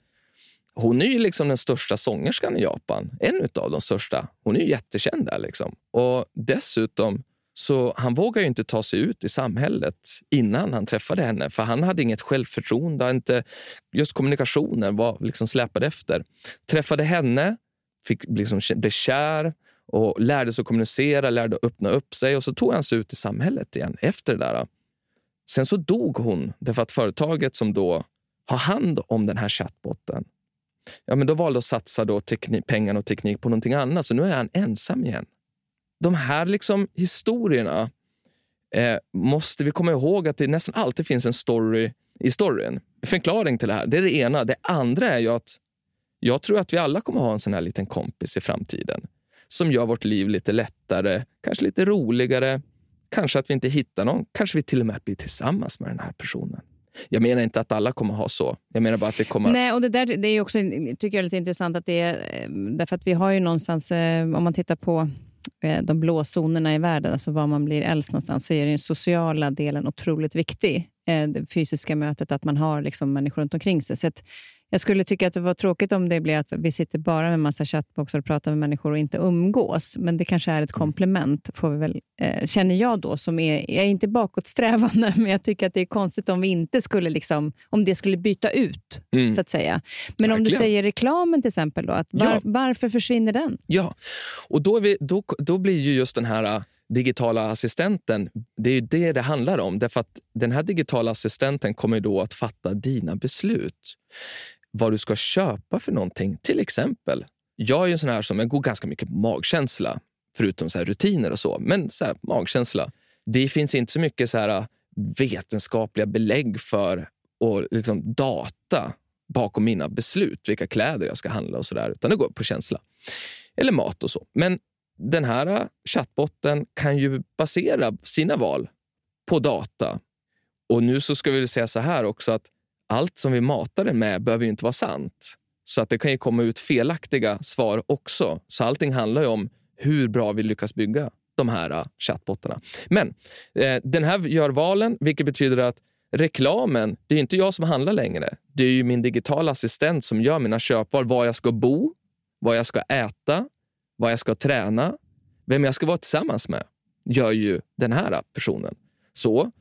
hon är ju liksom den största sångerskan i Japan. En av de största. Hon är ju jättekänd där. Liksom. Och dessutom så han vågar ju inte ta sig ut i samhället innan han träffade henne. För han hade inget självförtroende. Inte, just kommunikationen var liksom släpade efter. Träffade henne, fick liksom bli kär och lärde sig att kommunicera, lärde att öppna upp sig. Och så tog han sig ut i samhället igen efter det där. Sen så dog hon därför att företaget som då ha hand om den här chattbotten. Ja, men då valde att satsa då teknik, pengarna och teknik på någonting annat. Så nu är han ensam igen. De här liksom historierna eh, måste vi komma ihåg att det nästan alltid finns en story i storyn. Förklaring till det här. Det är det ena. Det andra är ju att jag tror att vi alla kommer ha en sån här liten kompis i framtiden som gör vårt liv lite lättare, kanske lite roligare. Kanske att vi inte hittar någon. Kanske vi till och med blir tillsammans med den här personen. Jag menar inte att alla kommer ha så. Jag menar bara att det kommer... Nej, och det där det är också, tycker jag är lite intressant. att det är, eh, därför att vi har ju någonstans, eh, om man tittar på eh, de blå zonerna i världen, alltså var man blir äldst någonstans, så är den sociala delen otroligt viktig. Det fysiska mötet, att man har liksom människor runt omkring sig. Så jag skulle tycka att det var tråkigt om det blir att vi sitter bara med massa chattboxar och pratar med människor och inte umgås. Men det kanske är ett mm. komplement, får vi väl, eh, känner jag då. Som är, jag är inte bakåtsträvande, <laughs> men jag tycker att det är konstigt om vi inte skulle liksom, om det skulle byta ut. Mm. så att säga. Men Verkligen. om du säger reklamen till exempel, då, att var, ja. varför försvinner den? Ja, och då, vi, då, då blir ju just den här digitala assistenten, det är det det handlar om. Därför att den här digitala assistenten kommer då att fatta dina beslut vad du ska köpa för någonting. Till exempel, jag är en sån här som jag går ganska mycket på magkänsla, förutom så rutiner och så. Men så här, magkänsla. Det finns inte så mycket så här äh, vetenskapliga belägg för och liksom data bakom mina beslut, vilka kläder jag ska handla och så där, utan det går på känsla. Eller mat och så. Men den här äh, chattbotten kan ju basera sina val på data. Och nu så ska vi säga så här också att allt som vi matar den med behöver ju inte vara sant. Så att det kan ju komma ut felaktiga svar också. Så allting handlar ju om hur bra vi lyckas bygga de här äh, chattbottarna. Men eh, den här gör valen, vilket betyder att reklamen, det är inte jag som handlar längre. Det är ju min digitala assistent som gör mina köpval. Var jag ska bo, vad jag ska äta, vad jag ska träna, vem jag ska vara tillsammans med, gör ju den här personen. Så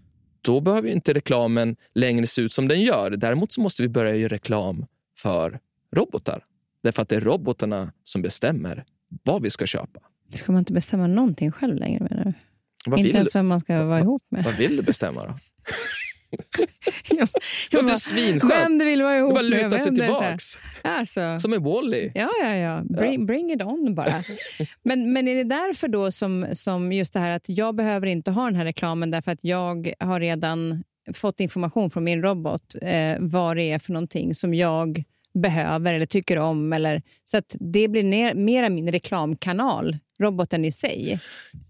då behöver inte reklamen längre se ut som den gör. Däremot så måste vi börja göra reklam för robotar. Därför att det är robotarna som bestämmer vad vi ska köpa. Ska man inte bestämma någonting själv längre? Menar du? Vad inte ens vem man ska vara ihop med. vad vill du bestämma då? <laughs> Jag, jag bara, svinskönt. vem du vill vara ihop med. luta sig tillbaks. Alltså, Som i Wall-E. Ja, ja, ja. Bring, bring it on bara. <laughs> Men, men är det därför då som, som just det här att jag behöver inte ha den här reklamen därför att jag har redan fått information från min robot eh, vad det är för någonting som jag behöver eller tycker om. Eller, så att det blir ner, mera min reklamkanal, roboten i sig.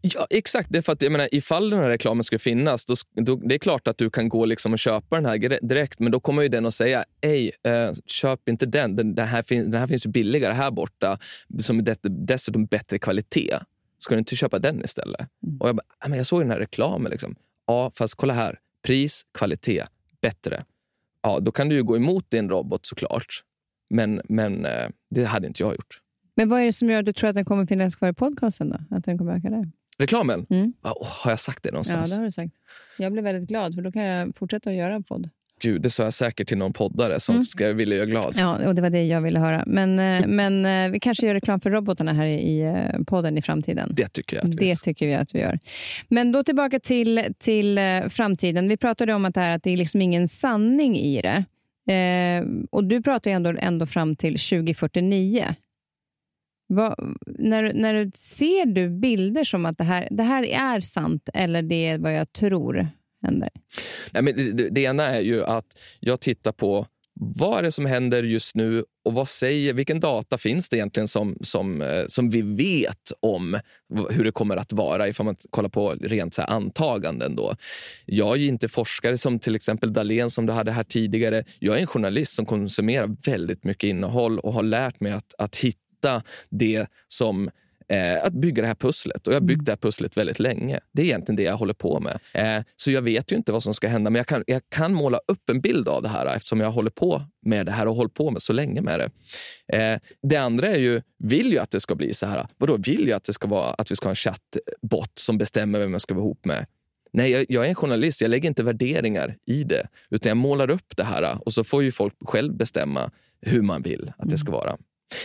Ja, exakt. Det för att, jag menar, ifall den här reklamen ska finnas, då, då, det är klart att du kan gå liksom och köpa den här direkt, men då kommer ju den att säga Ej, eh, köp inte den. Den, den, här fin, den här finns ju billigare här borta, som det, dessutom bättre kvalitet. Ska du inte köpa den istället? Och jag, bara, "Ah, men jag såg den här reklamen. Liksom. Ja, fast kolla här. Pris, kvalitet, bättre. Ja, då kan du ju gå emot din robot såklart. Men, men eh, det hade inte jag gjort. Men vad är det som gör att du tror att den kommer finnas kvar i podcasten? då? Att den kommer öka där? Reklamen? Mm. Ja, åh, har jag sagt det Ja, någonstans? det har du sagt. Jag blev väldigt glad, för då kan jag fortsätta att göra podd. Gud, det sa jag säkert till någon poddare som Mm. ska vilja göra glad. Ja, och det var det jag ville höra. Men, eh, <laughs> men eh, vi kanske gör reklam för robotarna här i podden i framtiden. Det tycker jag att vi Det tycker vi att vi gör. Men då tillbaka till, till framtiden. Vi pratade om att det, här, att det är liksom ingen sanning i det. Eh, och du pratar ju ändå, ändå fram till 2049. Va, när, när du ser du bilder som att det här, det här är sant eller det är vad jag tror händer? Nej, men det, det, det ena är ju att jag tittar på vad är det som händer just nu och vad säger, vilken data finns det egentligen som, som, eh, som vi vet om hur det kommer att vara ifall man kollar på rent så här antaganden. Då. Jag är ju inte forskare som till exempel Dalen som du hade här tidigare. Jag är en journalist som konsumerar väldigt mycket innehåll och har lärt mig att, att hitta det som Eh, att bygga det här pusslet. Och jag har byggt det här pusslet väldigt länge. Det är egentligen det jag håller på med. Eh, så jag vet ju inte vad som ska hända, men jag kan, jag kan måla upp en bild av det här eftersom jag håller på med det här och hållit på med så länge med det. Eh, det andra är ju, vill ju att det ska bli så här. Vadå, vill ju att det ska vara att vi ska ha en chattbot som bestämmer vem jag ska vara ihop med? Nej, jag, jag är en journalist. Jag lägger inte värderingar i det. Utan jag målar upp det här och så får ju folk själv bestämma hur man vill att det ska vara.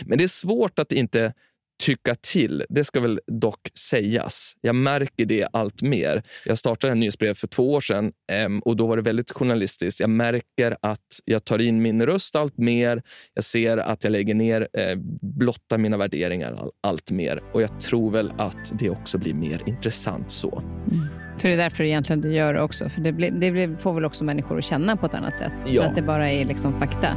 Men det är svårt att inte tycka till. Det ska väl dock sägas. Jag märker det allt mer. Jag startade en nyhetsbrev för två år sedan em, och då var det väldigt journalistiskt. Jag märker att jag tar in min röst allt mer. Jag ser att jag lägger ner, eh, blottar mina värderingar all, allt mer. Och jag tror väl att det också blir mer intressant så. Så det är därför egentligen du gör det också. För det, blir, det blir, får väl också människor att känna på ett annat sätt. Ja. Att det bara är liksom fakta.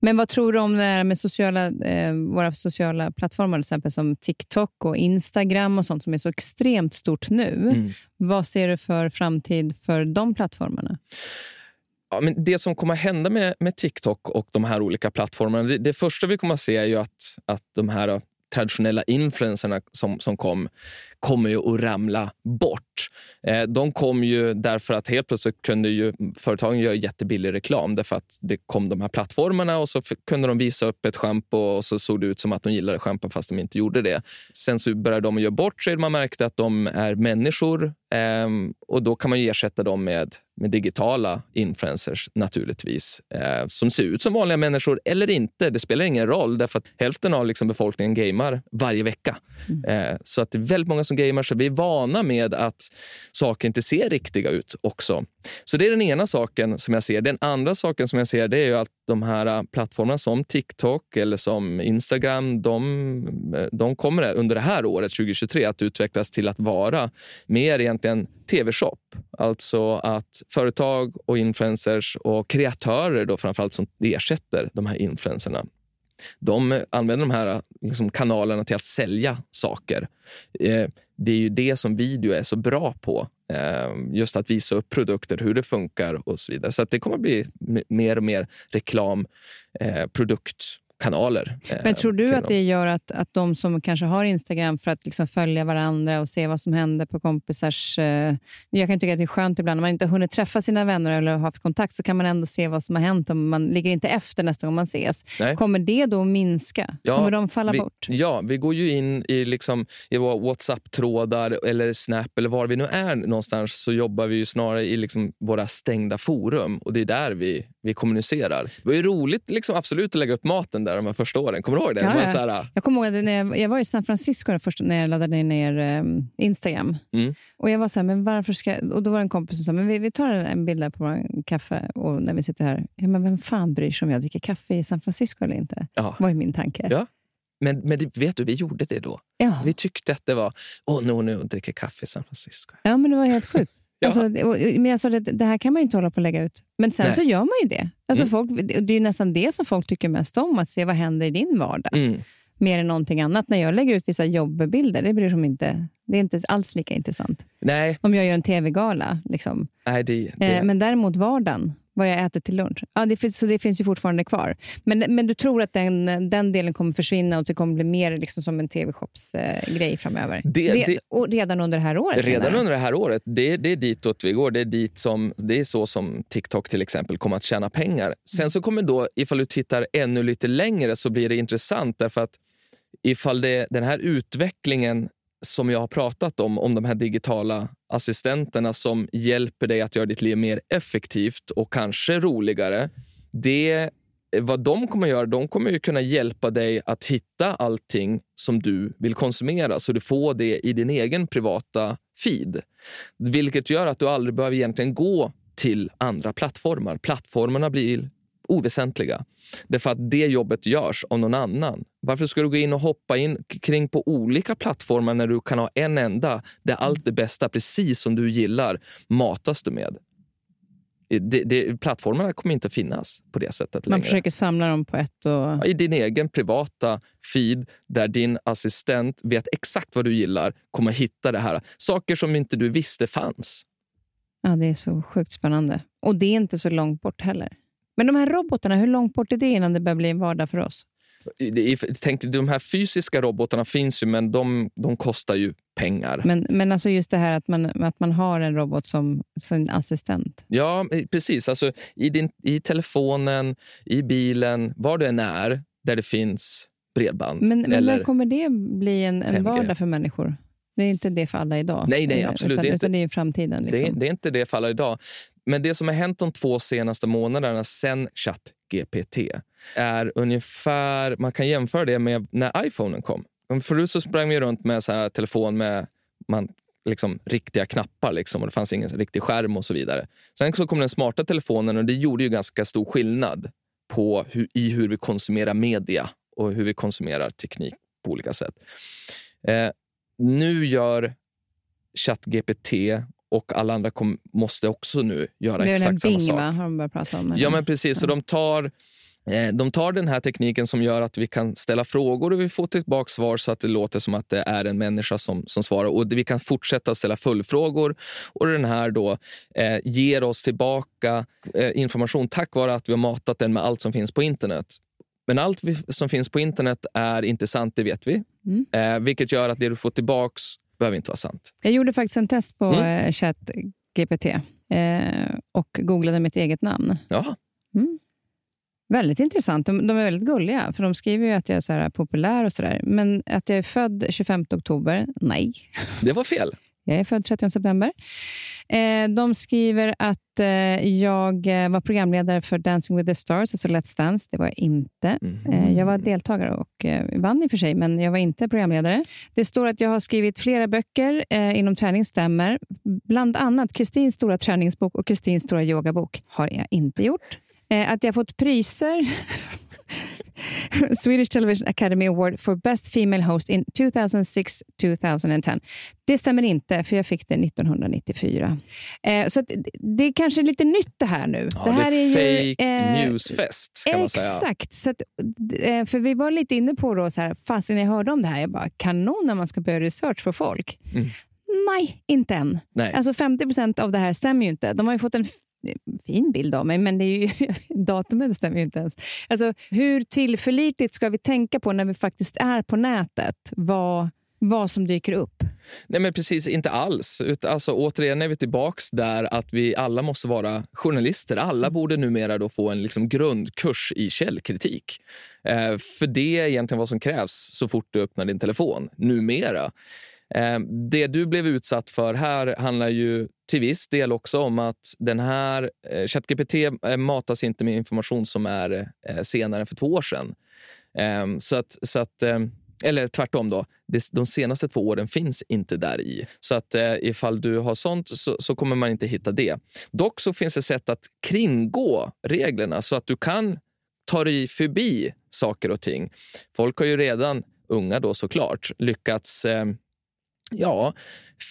Men vad tror du om det här med sociala, eh, våra sociala plattformar, till exempel som TikTok och Instagram och sånt som är så extremt stort nu. Mm. Vad ser du för framtid för de plattformarna? Ja, men det som kommer att hända med, med TikTok och de här olika plattformarna, det, det första vi kommer att se är ju att, att de här traditionella influencerna som, som kom kommer ju att ramla bort. Eh, de kom ju därför att helt plötsligt kunde ju företagen göra jättebillig reklam därför att det kom de här plattformarna och så kunde de visa upp ett schampo och så såg det ut som att de gillade schampo fast de inte gjorde det. Sen så började de göra bort sig. Man märkte att de är människor eh, och då kan man ju ersätta dem med, med digitala influencers naturligtvis eh, som ser ut som vanliga människor eller inte. Det spelar ingen roll därför att hälften av liksom befolkningen gamer varje vecka. Eh, så att det är väldigt många som gamer så vi är vana med att saker inte ser riktiga ut också. Så det är den ena saken som jag ser. Den andra saken som jag ser det är ju att de här äh, plattformarna som TikTok eller som Instagram, de, äh, de kommer under det här året, 2023, att utvecklas till att vara mer egentligen tv-shop. Alltså att företag och influencers och kreatörer då framförallt som ersätter de här influencerna de använder de här äh, liksom, kanalerna till att sälja saker. Eh, det är ju det som video är så bra på. Eh, just att visa upp produkter, hur det funkar och så vidare. Så det kommer att bli mer och mer reklam, eh, produkt kanaler. Eh, Men tror du att det gör att, att de som kanske har Instagram för att liksom följa varandra och se vad som händer på kompisars... Eh, jag kan tycka att det är skönt ibland när man inte har hunnit träffa sina vänner eller haft kontakt så kan man ändå se vad som har hänt och man ligger inte efter nästa gång man ses. Nej. Kommer det då minska? Ja, Kommer de falla vi, bort? Ja, vi går ju in i, liksom, i våra Whatsapp-trådar eller Snap eller var vi nu är någonstans så jobbar vi ju snarare i liksom våra stängda forum och det är där vi, vi kommunicerar. Det var ju roligt liksom, absolut att lägga upp maten där de här första åren. Kommer du ihåg det? Ja, så här, jag kommer ihåg när jag, jag, var i San Francisco först, när jag laddade ner um, Instagram. Mm. Och jag var så här, men varför ska Och då var det en kompis som sa, men vi, vi tar en bild där på vår kaffe och när vi sitter här. Ja, men vem fan bryr sig om jag dricker kaffe i San Francisco eller inte? Ja. var min tanke. Ja. Men, men vet du, vi gjorde det då. Ja. Vi tyckte att det var, åh, nu, nu dricker kaffe i San Francisco. Ja, men det var helt sjukt. Alltså, men jag sa det, det här kan man ju inte hålla på att lägga ut. Men sen Nej. så gör man ju det. Alltså mm. folk, det är nästan det som folk tycker mest om, att se vad händer i din vardag. Mm. Mer än någonting annat. När jag lägger ut vissa jobbbilder, det bryr sig inte. Det är inte alls lika intressant. Nej. Om jag gör en tv-gala. Liksom. Nej, det, det. Eh, men däremot vardagen, vad jag äter till lunch. Ja, det finns, så det finns ju fortfarande kvar. Men, men du tror att den, den delen kommer försvinna och det kommer bli mer liksom som en tv-shops-grej eh, framöver? Det, det, och redan under det här året? Redan under det här året. Det, det är ditåt vi går. Det är, dit som, det är så som TikTok till exempel kommer att tjäna pengar. Sen så kommer då, ifall du tittar ännu lite längre så blir det intressant därför att ifall det, den här utvecklingen som jag har pratat om, om de här digitala assistenterna som hjälper dig att göra ditt liv mer effektivt och kanske roligare. Det, vad de kommer att göra, de kommer ju kunna hjälpa dig att hitta allting som du vill konsumera så du får det i din egen privata feed. Vilket gör att du aldrig behöver egentligen gå till andra plattformar. Plattformarna blir oväsentliga. Därför att det jobbet görs av någon annan. Varför ska du gå in och hoppa in kring på olika plattformar när du kan ha en enda där allt det bästa, precis som du gillar, matas du med? Det, det, plattformarna kommer inte att finnas på det sättet Man försöker samla dem på ett och... I din egen privata feed där din assistent vet exakt vad du gillar kommer hitta det här. Saker som inte du visste fanns. Ja, Det är så sjukt spännande. Och det är inte så långt bort heller. Men de här robotarna, hur långt bort är det innan det börjar bli en vardag för oss? Tänk, de här fysiska robotarna finns ju, men de, de kostar ju pengar. Men, men alltså just det här att man, att man har en robot som, som assistent. Ja, precis. Alltså, i, din, I telefonen, i bilen, var du än är, där det finns bredband. Men, men när kommer det bli en, en vardag för människor? Det är inte det för alla idag. Nej, nej absolut utan, inte. Utan det är framtiden. Liksom. Det, är, det, är, inte det för alla idag. Men det som har hänt de två senaste månaderna sen ChatGPT är ungefär... Man kan jämföra det med när iPhonen kom. Förut så sprang vi runt med så här telefon med man, liksom, riktiga knappar liksom, och det fanns ingen riktig skärm och så vidare. Sen så kom den smarta telefonen och det gjorde ju ganska stor skillnad på hur, i hur vi konsumerar media och hur vi konsumerar teknik på olika sätt. Eh, nu gör ChatGPT och alla andra kom, måste också nu göra exakt samma Bing, sak. Va? Har de börjat prata om, ja, men precis. Så de tar, eh, de tar den här tekniken som gör att vi kan ställa frågor och vi får tillbaka svar så att det låter som att det är en människa som, som svarar. Och Vi kan fortsätta ställa följdfrågor och den här då eh, ger oss tillbaka eh, information tack vare att vi har matat den med allt som finns på internet. Men allt vi, som finns på internet är inte sant, det vet vi. Mm. Eh, vilket gör att det du får tillbaka behöver inte vara sant. Jag gjorde faktiskt en test på mm. Eh, ChatGPT eh, och googlade mitt eget namn. Ja. Mm. Väldigt intressant. De, de, är väldigt gulliga, för de skriver ju att jag är så här populär och sådär. Men att jag är född 25 oktober, nej. Det var fel. Jag är född 30 september. Eh, de skriver att eh, jag eh, var programledare för Dancing with the Stars, alltså Let's Dance. Det var jag inte. Mm. jag var deltagare och vann i och för sig, men jag var inte programledare. Det står att jag har skrivit flera böcker inom träning, stämmer. Bland annat Kristins stora träningsbok och Kristins stora yogabok har jag inte gjort. Att jag fått priser <laughs> <laughs> Swedish Television Academy Award for Best Female Host in 2006-2010. Det stämmer inte, för jag fick det 1994. Eh, så det är kanske lite nytt det här nu. Ja, det här det är, är fake eh, newsfest kan man säga. Exakt. Så att, eh, för vi var lite inne på då, så här, fast när jag hörde om det här, jag bara, kanon när man ska börja research för folk. Mm. Nej, inte än. Nej. Alltså 50 procent av det här stämmer ju inte. De har ju fått en fin bild av mig, men det är ju, <laughs> datumet stämmer ju inte ens. Alltså, hur tillförlitligt ska vi tänka på när vi faktiskt är på nätet? Vad, vad som dyker upp? Nej, men precis inte alls. Utan, alltså, återigen är vi tillbaks där att vi alla måste vara journalister. Alla borde numera då få en liksom, grundkurs i källkritik. Eh, för det är egentligen vad som krävs så fort du öppnar din telefon numera. Ehm, det du blev utsatt för här handlar ju till viss del också om att den här eh, ChatGPT eh, matas inte med information som är eh, senare än för två år sedan. Ehm, så att, så att ehm, eller tvärtom, då. De senaste två åren finns inte där i. Så att ifall du har sånt så, så kommer man inte hitta det. Dock så finns det sätt att kringgå reglerna så att du kan ta dig förbi saker och ting. Folk har ju redan, unga då såklart, lyckats eh, ja,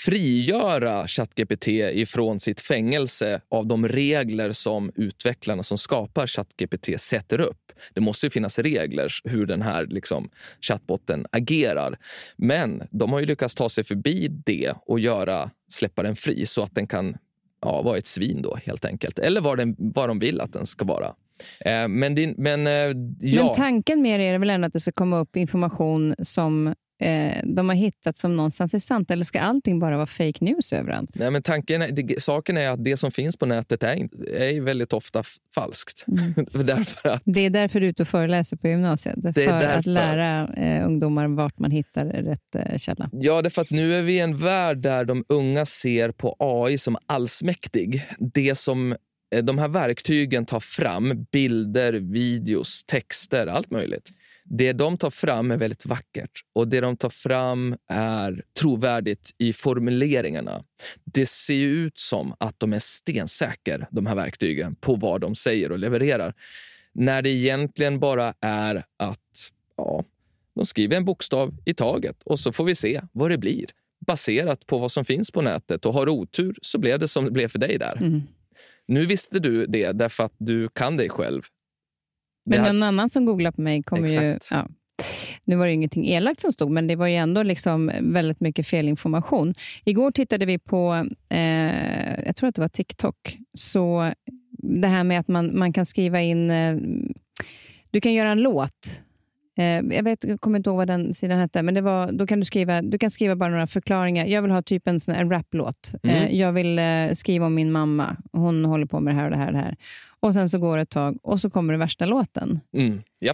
frigöra ChatGPT ifrån sitt fängelse av de regler som utvecklarna som skapar ChatGPT sätter upp. Det måste ju finnas regler hur den här liksom, chattbotten agerar. Men de har ju lyckats ta sig förbi det och göra, släppa den fri så att den kan ja, vara ett svin då helt enkelt. Eller vad, den, vad de vill att den ska vara. Eh, men din, men, eh, ja. Men tanken med det är väl ändå att det ska komma upp information som eh, de har hittat som någonstans är sant? Eller ska allting bara vara fake news överallt? Nej, men tanken är, det, saken är att det som finns på nätet är, är väldigt ofta falskt. <laughs> Därför att, Det är därför du är ute och föreläser på gymnasiet. För är att därför. lära eh, ungdomar vart man hittar rätt eh, källa. ja, därför att nu är vi i en värld där de unga ser på AI som allsmäktig. Det som eh, de här verktygen tar fram, bilder, videos, texter, allt möjligt. Det de tar fram är väldigt vackert och det de tar fram är trovärdigt i formuleringarna. Det ser ut som att de är stensäker, de här verktygen, på vad de säger och levererar. När det egentligen bara är att ja, de skriver en bokstav i taget och så får vi se vad det blir baserat på vad som finns på nätet. Och har otur så blev det som det blev för dig där. Mm. Nu visste du det därför att du kan dig själv. Men någon annan som googlar på mig kommer ju... Exakt. Ja. Nu var det ingenting elakt som stod, men det var ju ändå liksom väldigt mycket felinformation. Igår tittade vi på, eh, jag tror att det var TikTok, så det här med att man, man kan skriva in... Eh, du kan göra en låt. Eh, jag, vet, jag kommer inte ihåg vad den sidan hette, men det var, då kan du, skriva, du kan skriva bara några förklaringar. Jag vill ha typ en, sån en raplåt. Mm. Eh, jag vill eh, skriva om min mamma. Hon håller på med det här och det här. Och det här. Och Sen så går det ett tag och så kommer det värsta låten. Mm, ja,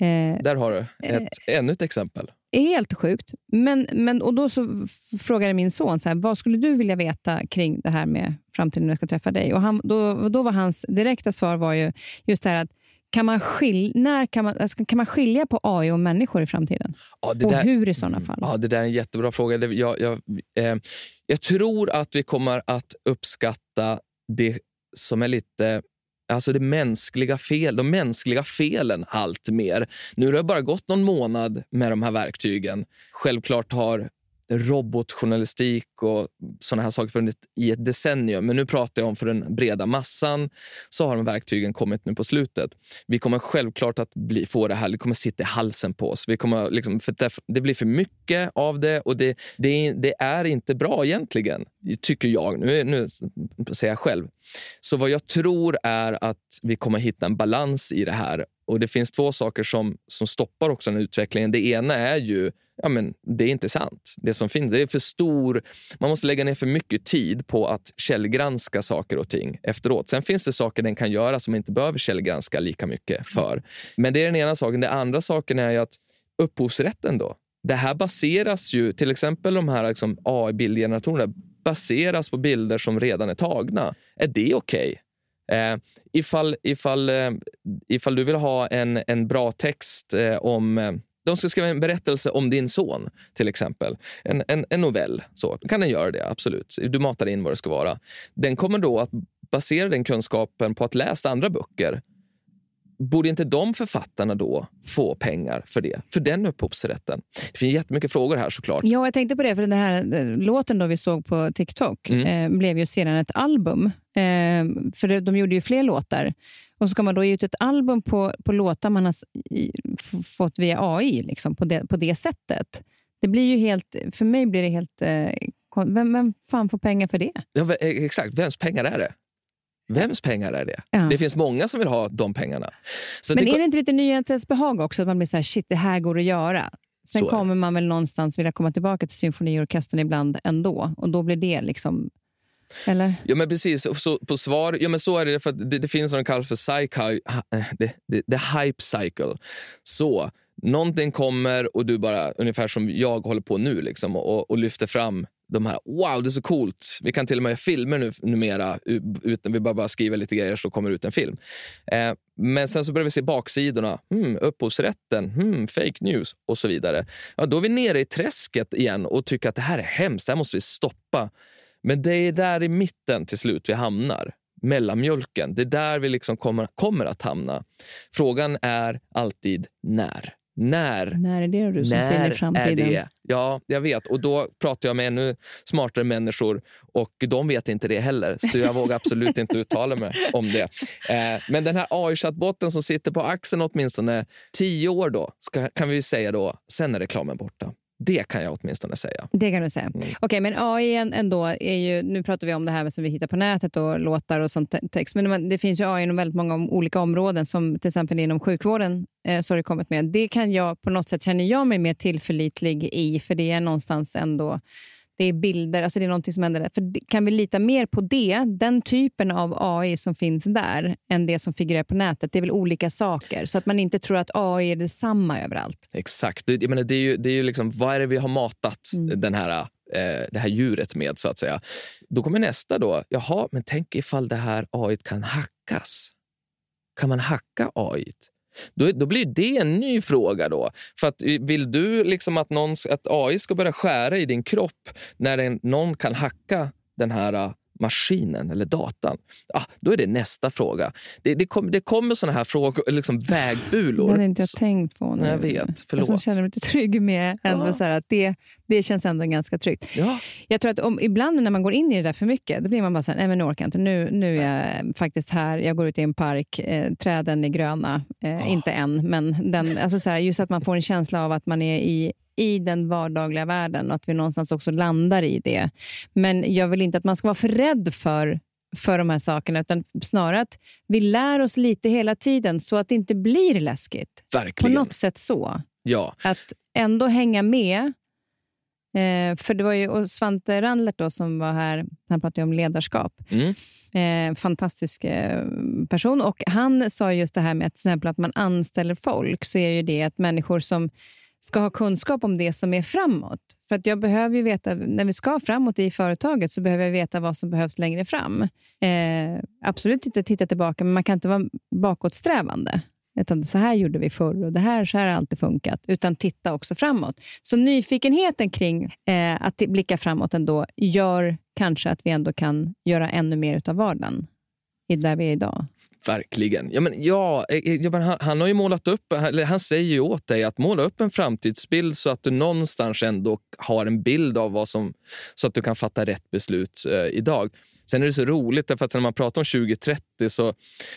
Eh, där har du ett, ännu ett exempel. helt sjukt. Men, men, och då så frågade min son, så här, vad skulle du vilja veta kring det här med framtiden när jag ska träffa dig? Och han, då, då var hans direkta svar var ju just det här att kan man, skil, när kan, man, alltså, kan man skilja på AI och människor i framtiden? Ja, det och där- hur i sådana fall? Ja, det där är en jättebra fråga. Jag, jag, eh, jag tror att vi kommer att uppskatta det som är lite Alltså det mänskliga fel, de mänskliga felen allt mer. Nu har det bara gått någon månad med de här verktygen. Självklart har robotjournalistik och såna här saker funnits i ett decennium. Men nu pratar jag om för den breda massan så har de verktygen kommit nu på slutet. Vi kommer självklart att bli, få det här, det kommer sitta i halsen på oss. Vi kommer liksom, för det, det blir för mycket av det och det, det, är, det är inte bra egentligen, tycker jag. Nu, nu säger jag själv. Så vad jag tror är att vi kommer hitta en balans i det här. Och Det finns två saker som, som stoppar också den här utvecklingen. Det ena är ju ja, men det är inte sant. Det som finns det är för stor... Man måste lägga ner för mycket tid på att källgranska saker och ting efteråt. Sen finns det saker den kan göra som man inte behöver källgranska lika mycket för. Men det är den ena saken. Den andra saken är att upphovsrätten då. Det här baseras ju, till exempel de här liksom AI-bildgeneratorerna baseras på bilder som redan är tagna. Är det okej? Eh, ifall, ifall, eh, ifall du vill ha en, en bra text eh, om... De ska skriva en berättelse om din son, till exempel. En, en, en novell. Så kan den göra det, absolut. Du matar in vad det ska vara. Den kommer då att basera den kunskapen på att läsa andra böcker borde inte de författarna då få pengar för det? För den upphovsrätten? Det finns jättemycket frågor här såklart. Ja, jag tänkte på det, för den här eh, låten då vi såg på TikTok Mm. eh, blev ju sedan ett album. Eh, för de gjorde ju fler låtar. Och så ska man då ge ut ett album på, på låtar man har fått via AI liksom, på, det, på det sättet. Det blir ju helt, för mig blir det helt... Eh, vem, vem fan får pengar för det? Ja, eh, exakt, vems pengar är det? Vems pengar är det? Ja. Det finns många som vill ha de pengarna. Så Men det, är det inte lite nyhetens behag också? Att man blir så här, shit, det här går att göra. Sen kommer man väl någonstans vilja komma tillbaka till symfoniorkestern ibland ändå. Och då blir det liksom... Eller? Ja, men precis. Så, på svar, ja, men så är det. för att det, det finns något som kallas för psych, ha- eh, det, det, det hype cycle. Så, någonting kommer och du bara, ungefär som jag håller på nu, liksom, och, och lyfter fram de här, wow, det är så coolt. Vi kan till och med göra filmer nu, numera, utan vi bara, bara skriver lite grejer så kommer det ut en film. Eh, men sen så börjar vi se baksidorna. Hmm, upphovsrätten, hmm, fake news och så vidare. Ja, då är vi nere i träsket igen och tycker att det här är hemskt, det här måste vi stoppa. Men det är där i mitten till slut vi hamnar. Mellanmjölken. Det är där vi liksom kommer, kommer att hamna. Frågan är alltid när. När? När är det du som ser i När är framtiden? det? Ja, jag vet. Och då pratar jag med ännu smartare människor och de vet inte det heller. Så jag vågar absolut inte uttala mig om det. Eh, men den här AI-chattbotten som sitter på axeln åtminstone tio år då, ska, kan vi säga då, sen är reklamen borta. Det kan jag åtminstone säga. Det kan du säga. Mm. Okej, men AI ändå är ju... Nu pratar vi om det här som vi hittar på nätet och låtar och sånt te- text. Men det finns ju AI inom väldigt många olika områden, som till exempel inom sjukvården. Eh, så har det kommit med. Det kan jag på något sätt känner jag mig mer tillförlitlig i, för det är någonstans ändå... Det är bilder, alltså det är någonting som händer där. För kan vi lita mer på det, den typen av AI som finns där, än det som figurerar på nätet? Det är väl olika saker, så att man inte tror att AI är detsamma överallt. Exakt. Det, jag menar, det är ju, det är ju liksom, vad är det vi har matat den här, eh, det här djuret med? så att säga. Då kommer nästa. då. Jaha, men tänk ifall det här AI kan hackas. Kan man hacka AI? Då, då blir det en ny fråga. då. För att, eh, Vill du liksom att, någon, att AI ska börja skära i din kropp när en, någon kan hacka den här eh, maskinen eller datan? Ah, då är det nästa fråga. Det, det, kom, det kommer såna här frågor, liksom vägbulor. Det hade inte jag tänkt på nu. Jag vet, Jag förlåt. som känner mig lite trygg med ändå Ja. så att det, det känns ändå ganska tryggt. Ja. Jag tror att om, ibland när man går in i det där för mycket, då blir man bara så här, nej men nu orkar jag inte. Nu, nu är jag faktiskt här, jag går ut i en park, eh, träden är gröna. Eh, Inte än, men den, alltså så här, just att man får en känsla av att man är i i den vardagliga världen och att vi någonstans också landar i det. Men jag vill inte att man ska vara för rädd för, för de här sakerna, utan snarare att vi lär oss lite hela tiden så att det inte blir läskigt. På Verkligen. något sätt så. Ja. Att ändå hänga med. Eh, för det var ju och Svante Randlert då, som var här, han pratade om ledarskap. Mm. Eh, fantastisk eh, person. Och Han sa just det här med att, till att man anställer folk, så är ju det att människor som ska ha kunskap om det som är framåt. För att jag behöver ju veta, när vi ska framåt i företaget så behöver jag veta vad som behövs längre fram. Eh, absolut inte titta tillbaka, men man kan inte vara bakåtsträvande. Utan så här gjorde vi förr och det här, så här har alltid funkat. Utan titta också framåt. Så nyfikenheten kring eh, att blicka framåt ändå gör kanske att vi ändå kan göra ännu mer av vardagen i där vi är idag. Verkligen. Ja, men, ja, eh, eh, ja, men han, han har ju målat upp, eller han säger ju åt dig att måla upp en framtidsbild så att du någonstans ändå har en bild av vad som, så att du kan fatta rätt beslut eh, idag. Sen är det så roligt, därför att när man pratar om 2030, så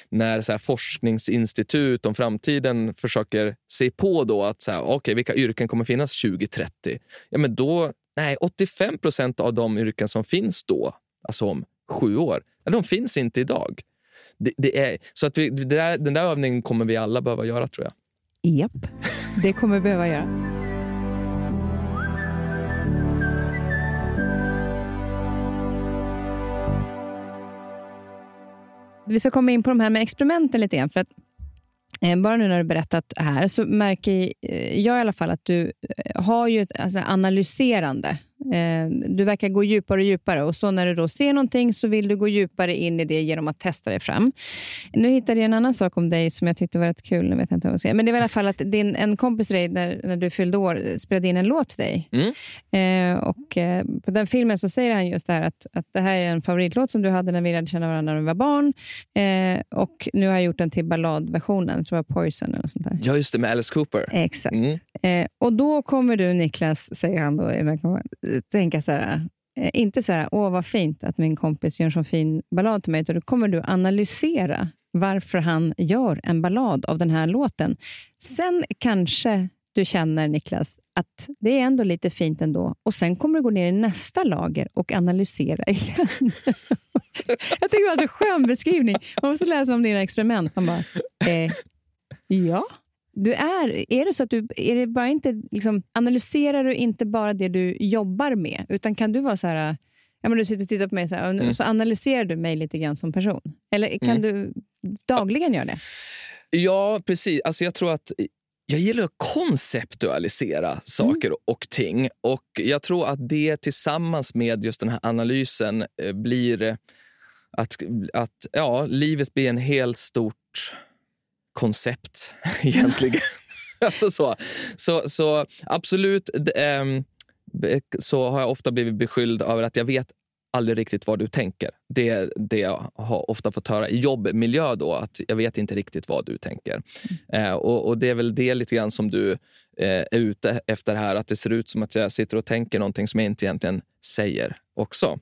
när så här, forskningsinstitut om framtiden försöker se på då att så här, okay, vilka yrken kommer finnas 2030, ja, men då, nej, 85 procent av de yrken som finns då, alltså om sju år, ja, de finns inte idag. Det, det är, så att vi, det där, den där övningen kommer vi alla behöva göra, tror jag. Japp, det kommer vi behöva göra. Vi ska komma in på de här med experimenten lite grann. För att, eh, bara nu när du berättat här så märker eh, jag i alla fall att du eh, har ju ett alltså, analyserande du verkar gå djupare och djupare och så när du då ser någonting så vill du gå djupare in i det genom att testa dig fram. Nu hittade jag en annan sak om dig som jag tyckte var rätt kul. Jag vet inte vad jag ska. Men det var i alla fall att din, en kompis till dig när, när du fyllde år spelade in en låt till dig. Mm. Eh, och eh, På den filmen så säger han just det här att, att det här är en favoritlåt som du hade när vi lärde känna varandra när vi var barn. Eh, och nu har jag gjort den till balladversionen, jag tror jag Poison eller sånt där. Ja, just det, med Alice Cooper. Exakt. Mm. Eh, och då kommer du, Niklas, säger han då, i den här tänka så här, eh, inte så här, åh vad fint att min kompis gör en så fin ballad till mig, utan då kommer du analysera varför han gör en ballad av den här låten. Sen kanske du känner, Niklas, att det är ändå lite fint ändå. Och sen kommer du gå ner i nästa lager och analysera <laughs> igen. Jag tycker det var en så skön beskrivning. Man måste läsa om dina experiment. Man bara, eh, ja. Du är, är det så att du, är det bara inte, liksom, analyserar du inte bara det du jobbar med, utan kan du vara så här, ja, men du sitter och tittar på mig så här, och Mm. så analyserar du mig lite grann som person? Eller kan Mm. du dagligen göra det? Ja, precis. Alltså jag tror att jag gillar att konceptualisera saker och ting. Och Jag tror att det tillsammans med just den här analysen eh, blir att, att ja, livet blir en helt stort koncept <laughs> egentligen. alltså så. Så, så absolut be- så har jag ofta blivit beskylld över att jag vet aldrig riktigt vad du tänker. Det är det jag har ofta fått höra i jobbmiljö. Då, att Jag vet inte riktigt vad du tänker. Eh, och, och Det är väl det lite grann som du eh, är ute efter här. Att det ser ut som att jag sitter och tänker någonting som jag inte egentligen säger också.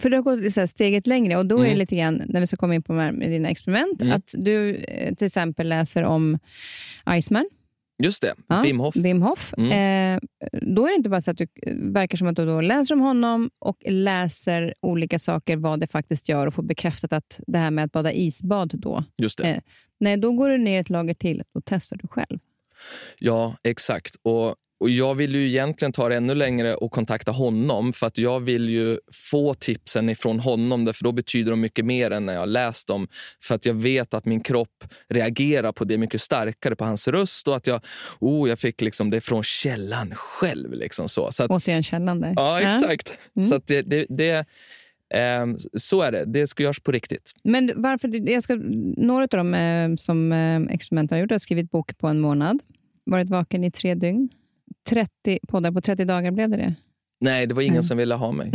För du har gått så steget längre och då är det Mm. lite grann, när vi ska komma in på med dina experiment, Mm. att du eh, till exempel läser om Iceman, Just det, Ja, Wim Hof. Wim Hof. Mm. Eh, då är det inte bara så att du verkar som att du då läser om honom och läser olika saker, vad det faktiskt gör och får bekräftat att det här med att bada isbad då. Just det. Eh. Nej, då går du ner ett lager till och testar du själv. Ja, exakt. Och, och Jag vill ju egentligen ta det ännu längre och kontakta honom för att jag vill ju få tipsen ifrån honom för då betyder de mycket mer än när jag läst dem. För att jag vet att min kropp reagerar på det mycket starkare på hans röst och att jag, oh, jag fick liksom det från källan själv. Liksom så. Så att, Återigen källan där. ja, exakt. Mm. Så det, det, det, ehm, så är det. Det ska göras på riktigt. Men varför, jag ska, några av de eh, som eh, experimenten har gjort har skrivit bok på en månad, varit vaken i tre dygn. 30 poddar på 30 dagar blev det det. Nej, det var ingen Nej. som ville ha mig.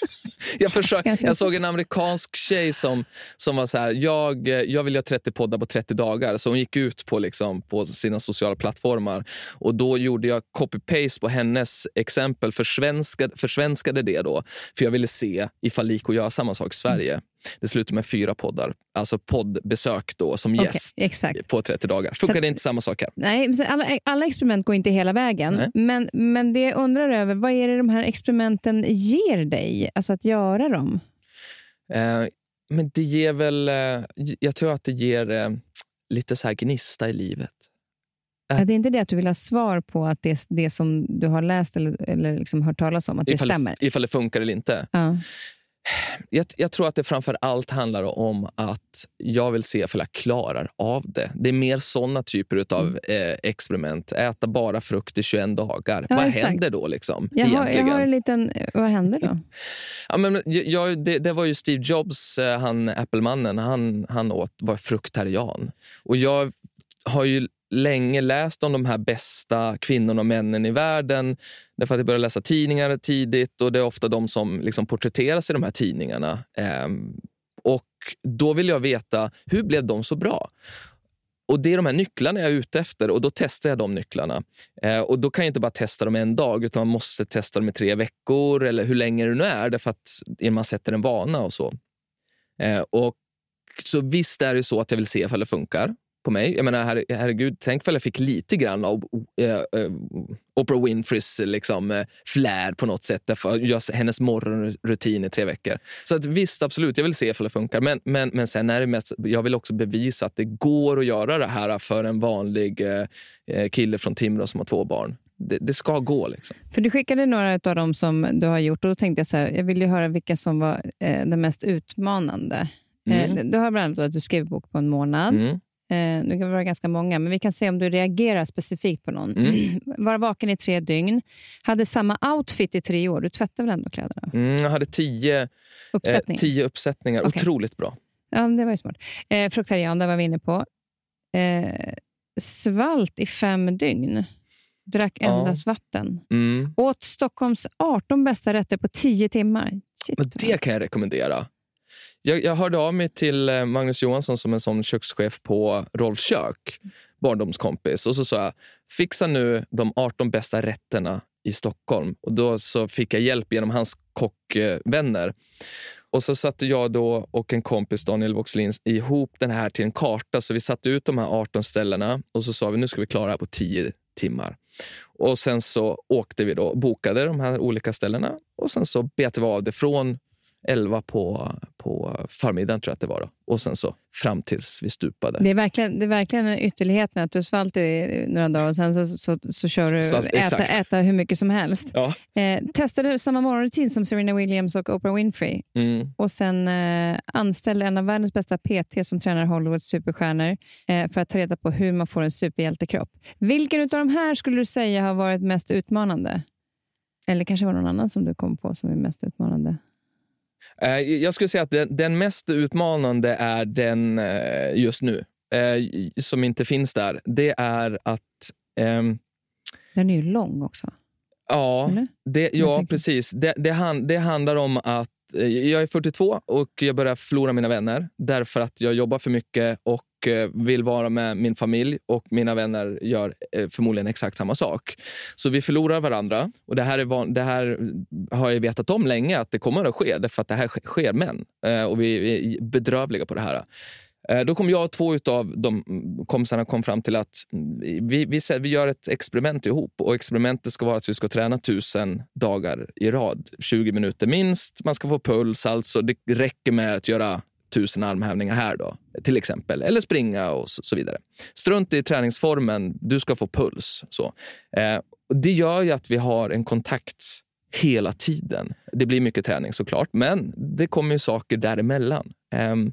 <laughs> jag, försökte, jag såg en amerikansk tjej som, som var så här, jag, jag vill göra 30 poddar på 30 dagar. Så hon gick ut på, liksom, på sina sociala plattformar. Och Då gjorde jag copy-paste på hennes exempel, försvenskade, försvenskade det då. För jag ville se ifall det gick att göra samma sak i Sverige. Det slutade med fyra poddar, alltså poddbesök då som Okej, gäst exakt. på 30 dagar. Funkade Så- inte samma sak här. Nej, alla, alla experiment går inte hela vägen. Nej. Men, men det jag undrar över, vad är det de här experimenten ger dig? Alltså att göra dem? Eh, men det ger väl... Eh, jag tror att det ger eh, lite så här gnista i livet. Är det inte det att du vill ha svar på att det, det som du har läst eller, eller liksom hört talas om, att det ifall, stämmer? ifall det funkar eller inte. Ja. Jag, jag tror att det framför allt handlar om att jag vill se ifall jag klarar av det. Det är mer såna typer av eh, experiment. Äta bara frukt i 21 dagar. Mm. Ja, Vad exakt. händer då? Liksom, Jag, har, jag har en liten... Vad händer då? <laughs> Ja, men, jag- jag, det, det var ju Steve Jobs, eh, han Apple-mannen, han, han åt, var fruktarian. Och jag har ju länge läst om de här bästa kvinnorna och männen i världen. Därför att jag började läsa tidningar tidigt och det är ofta de som liksom porträtteras i de här tidningarna. Ehm, och då vill jag veta, hur blev de så bra? Och Det är de här nycklarna jag är ute efter och då testar jag de nycklarna. Eh, och Då kan jag inte bara testa dem en dag utan man måste testa dem i tre veckor eller hur länge det nu är därför att man sätter en vana och så. Eh, och Så visst är det så att jag vill se ifall det funkar på mig. Jag menar, her, herregud, tänk ifall jag fick lite grann av eh, Oprah Winfreys liksom, eh, flär på något sätt. Därför hennes morgonrutin i tre veckor. Så att, visst, absolut, jag vill se ifall det funkar. Men, men, men sen är det mest, jag vill också bevisa att det går att göra det här för en vanlig kille från Timrå som har två barn. Det, det ska gå. Liksom. För Du skickade några av dem som du har gjort och då tänkte jag så här, jag vill ju höra vilka som var eh, den mest utmanande. Mm. Eh, du har bland annat att du skrev bok på en månad. Mm. Eh, nu kan det vara ganska många, men vi kan se om du reagerar specifikt på någon. Mm. <clears throat> Var vaken i tre dygn. Hade samma outfit i tre år. Du tvättar väl ändå kläderna? Mm, jag hade tio, eh, Uppsättning? tio uppsättningar. Okej. Otroligt bra. Ja, det var ju smart. Eh, fruktarian, det var vi inne på. Eh, svalt i fem dygn. Drack Ja. endast vatten. Mm. Åt Stockholms 18 bästa rätter på 10 timmar. Shit, Men det kan jag rekommendera. Jag, jag hörde av mig till eh, Magnus Johansson som en sån kökschef på Rolfs kök, barndomskompis. Och så sa jag, fixa nu de 18 bästa rätterna i Stockholm. Och Då så fick jag hjälp genom hans kockvänner. Och så satte jag då och en kompis, Daniel Voxlin, ihop den här till en karta. Så vi satte ut de här 18 ställena och så sa vi nu ska vi klara det här på 10 timmar. Och sen så åkte vi då, bokade de här olika ställena och sen så bet vi av det från 11 på, på förmiddagen tror jag att det var. Då. Och sen så fram tills vi stupade. Det är verkligen, det är verkligen en ytterligheten att du svalt i några dagar och sen så, så, så kör du Svalt, äta, äta hur mycket som helst. Ja. Eh, testade samma morgonrutin som Serena Williams och Oprah Winfrey Mm. och sen eh, anställde en av världens bästa PT som tränar Hollywoods superstjärnor eh, för att ta reda på hur man får en superhjältekropp. Vilken av de här skulle du säga har varit mest utmanande? Eller kanske var det någon annan som du kom på som är mest utmanande? Eh, Jag skulle säga att den, den mest utmanande är den eh, just nu, eh, som inte finns där. Det är att... ehm, Den är ju lång också. Ja, Eller? det, ja precis. Det, det, han, det handlar om att Eh, jag är 42 och jag börjar förlora mina vänner därför att jag jobbar för mycket och eh, vill vara med min familj och mina vänner gör eh, förmodligen exakt samma sak. Så vi förlorar varandra och det här, är van, det här har jag vetat om länge att det kommer att ske därför att det här sker män och vi är bedrövliga på det här. Eh, då kom jag och två av de mm, kompisarna kom fram till att mm, vi, vi, vi gör ett experiment ihop. Och Experimentet ska vara att vi ska träna tusen dagar i rad. 20 minuter minst. Man ska få puls. Alltså det räcker med att göra tusen armhävningar här då, till exempel. Eller springa och så, så vidare. Strunt i träningsformen. Du ska få puls. Så. Eh, det gör ju att vi har en kontakt hela tiden. Det blir mycket träning såklart, men det kommer ju saker däremellan. Ehm,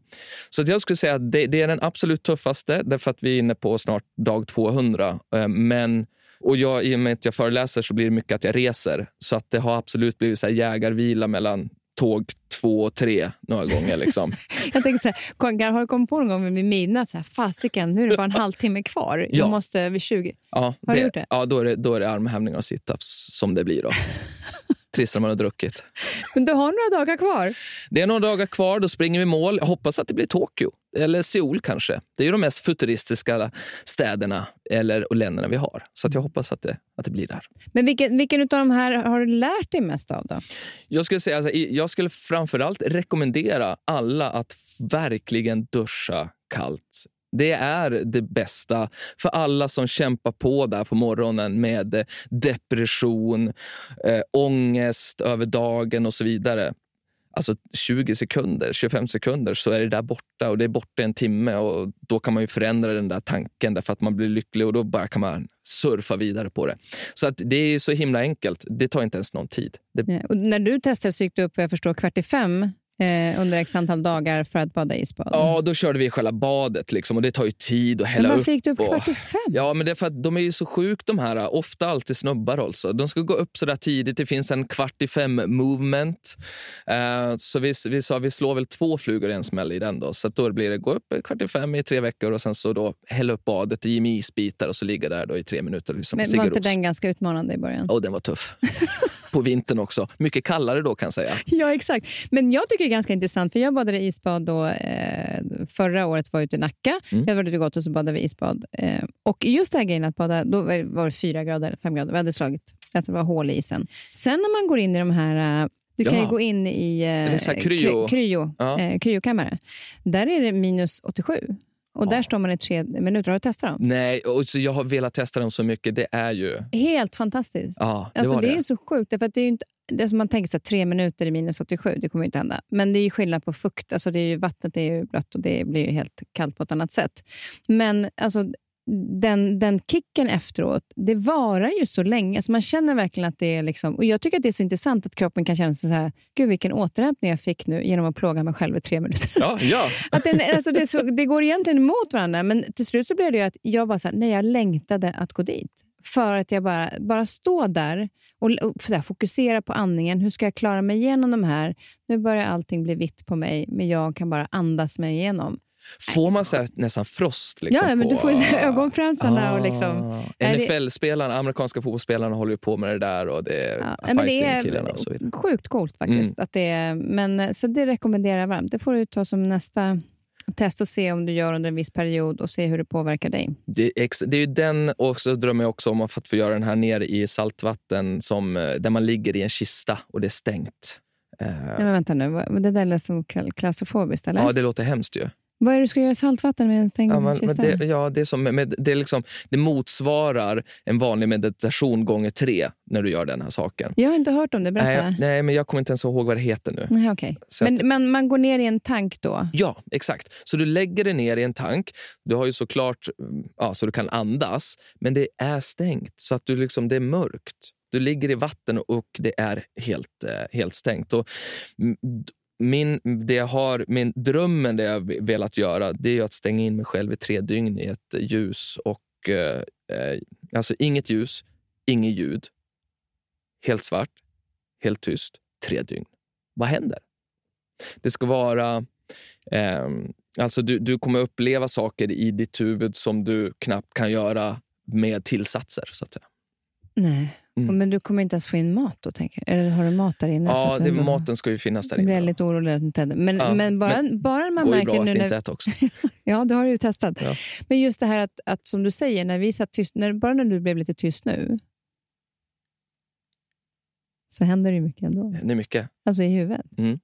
så att jag skulle säga att det, det är den absolut tuffaste, därför att vi är inne på snart dag 200. Ehm, men, och jag, I och med att jag föreläser så blir det mycket att jag reser. Så att det har absolut blivit så här jägarvila mellan tåg två och tre några gånger. Liksom. <laughs> Jag tänkte så här, har du kommit på någon gång vid midnatt, så här, fasiken, nu är det bara en <laughs> halvtimme kvar. Ja. Jag måste vid 20. Ja, Har du gjort det? Ja, då är det, då är det armhävningar och situps som det blir. då. <laughs> Trist när man har druckit. Men du har några dagar kvar. Det är några dagar kvar, då springer vi mål. Jag hoppas att det blir Tokyo. Eller Seoul kanske. Det är ju de mest futuristiska städerna eller och länderna vi har. Så att jag hoppas att det, att det blir där. Men vilken, vilken av de här har du lärt dig mest av? då? Jag skulle, säga, alltså, jag skulle framförallt rekommendera alla att verkligen duscha kallt. Det är det bästa för alla som kämpar på där på morgonen med eh, depression, äh, ångest över dagen och så vidare. Alltså 20 sekunder, 25 sekunder så är det där borta och det är borta en timme och då kan man ju förändra den där tanken därför att man blir lycklig och då bara kan man surfa vidare på det. Så att det är så himla enkelt. Det tar inte ens någon tid. Det, Ja, Och när du testade så gick du upp vad jag förstår, kvart i fem eh, under x antal dagar för att bada isbad. Ja, då körde vi själva badet liksom, och det tar ju tid att Men hälla upp. varför gick du upp och- kvart i fem? Ja, men det är för att de är ju så sjukt de här. Ofta alltid snubbar alltså. De ska gå upp så där tidigt. Det finns en kvart i fem movement. Eh, så vi, vi sa vi slår väl två flugor i en smäll i den då. Så då blir det gå upp kvart i fem i tre veckor och sen så då hälla upp badet i isbitar och så ligga där då i tre minuter. Liksom, Men var inte den ganska utmanande i början? Och den var tuff. <laughs> På vintern också. Mycket kallare då kan jag säga. Ja, exakt. Men jag tycker det är ganska intressant, för jag badade isbad då, eh, förra året var jag ute i Nacka. Mm. Jag var ute gott och så badade vi isbad. Eh, och just det här grejen att bada, då var det- fyra grader, eller fem grader. Vi hade slagit, att det var hål i isen. Sen när man går in i de här... Eh, du kan ju gå in i eh, kryo? kry- kryo, Ja. eh, kryokammare. Där är det minus 87. Och där står man i tre minuter. Har du testat dem? Nej, och så jag har velat testa dem så mycket. Det är ju... Helt fantastiskt. Ja, det Alltså, var det. det. är så sjukt. Att det är inte, det som man tänker sig, tre minuter i minus 87, det kommer ju inte hända. Men det är ju skillnad på fukt. Alltså det är ju, vattnet är ju blött och det blir helt kallt på ett annat sätt. Men alltså, den, den kicken efteråt, det varar ju så länge. Så man känner verkligen att det är... Liksom, och Jag tycker att det är så intressant att kroppen kan känna sig så här, gud vilken återhämtning jag fick nu genom att plåga mig själv i tre minuter. Ja, ja. <laughs> Att den, alltså det, så, det går egentligen emot varandra, men till slut så blev det att jag bara så här, nej, jag längtade att gå dit. För att jag bara, bara stå där och, och här, fokusera på andningen. Hur ska jag klara mig igenom de här? Nu börjar allting bli vitt på mig, men jag kan bara andas mig igenom. Får man så här, nästan frost? Liksom, ja, men på, du får så här ögonfransarna och liksom... NFL-spelarna, amerikanska fotbollsspelarna håller ju på med det där och det är Ja, men det fighting-killarna och så vidare. är sjukt coolt faktiskt. Att det är, men, eh, så det rekommenderar jag varmt. Det får du ta som nästa test och se om du gör under en viss period och se hur det påverkar dig. Det är, det är ju den, och så drömmer jag också om att få göra den här nere i saltvatten som, eh, där man ligger i en kista och det är stängt. Eh, Nej, men vänta nu, det där lät som kla- klaustrofobiskt, eller? ja, det låter hemskt ju. Vad är det du ska göra saltvatten med en stängd Ja, men, men det, ja, det, är som, med, det, är liksom, det motsvarar en vanlig meditation gånger tre när du gör den här saken. Jag har inte hört om det, berätta. Nej, nej, men jag kommer inte ens ihåg vad det heter nu. Nej. Så men, att- men man går ner i en tank då? Ja, exakt. Så du lägger det ner i en tank. Du har ju såklart ja, så du kan andas, men det är stängt så att du liksom, det är mörkt. Du ligger i vatten och det är helt, eh, helt stängt. Och mm, min, det jag har, min drömmen det jag velat göra det är att stänga in mig själv i tre dygn i ett ljus. och eh, eh, Alltså inget ljus, inget ljud. Helt svart, helt tyst, tre dygn. Vad händer? Det ska vara... Eh, alltså du, du kommer uppleva saker i ditt huvud som du knappt kan göra med tillsatser. så att säga. Nej. Mm. Men du kommer inte ens få in mat då? Tänker jag. Eller har du mat där inne? Ja, det, ändå- maten ska ju finnas där blir inne. jag då. lite orolig. att inte- Men, Ja, men, bara, bara Det man går ju märker bra att när, inte äta också. <laughs> Ja, det har du ju testat. Ja. Men just det här att, att som du säger, när vi satt tyst, när, bara när du blev lite tyst nu, så händer det ju mycket ändå. Det är mycket. Alltså i huvudet. Mm.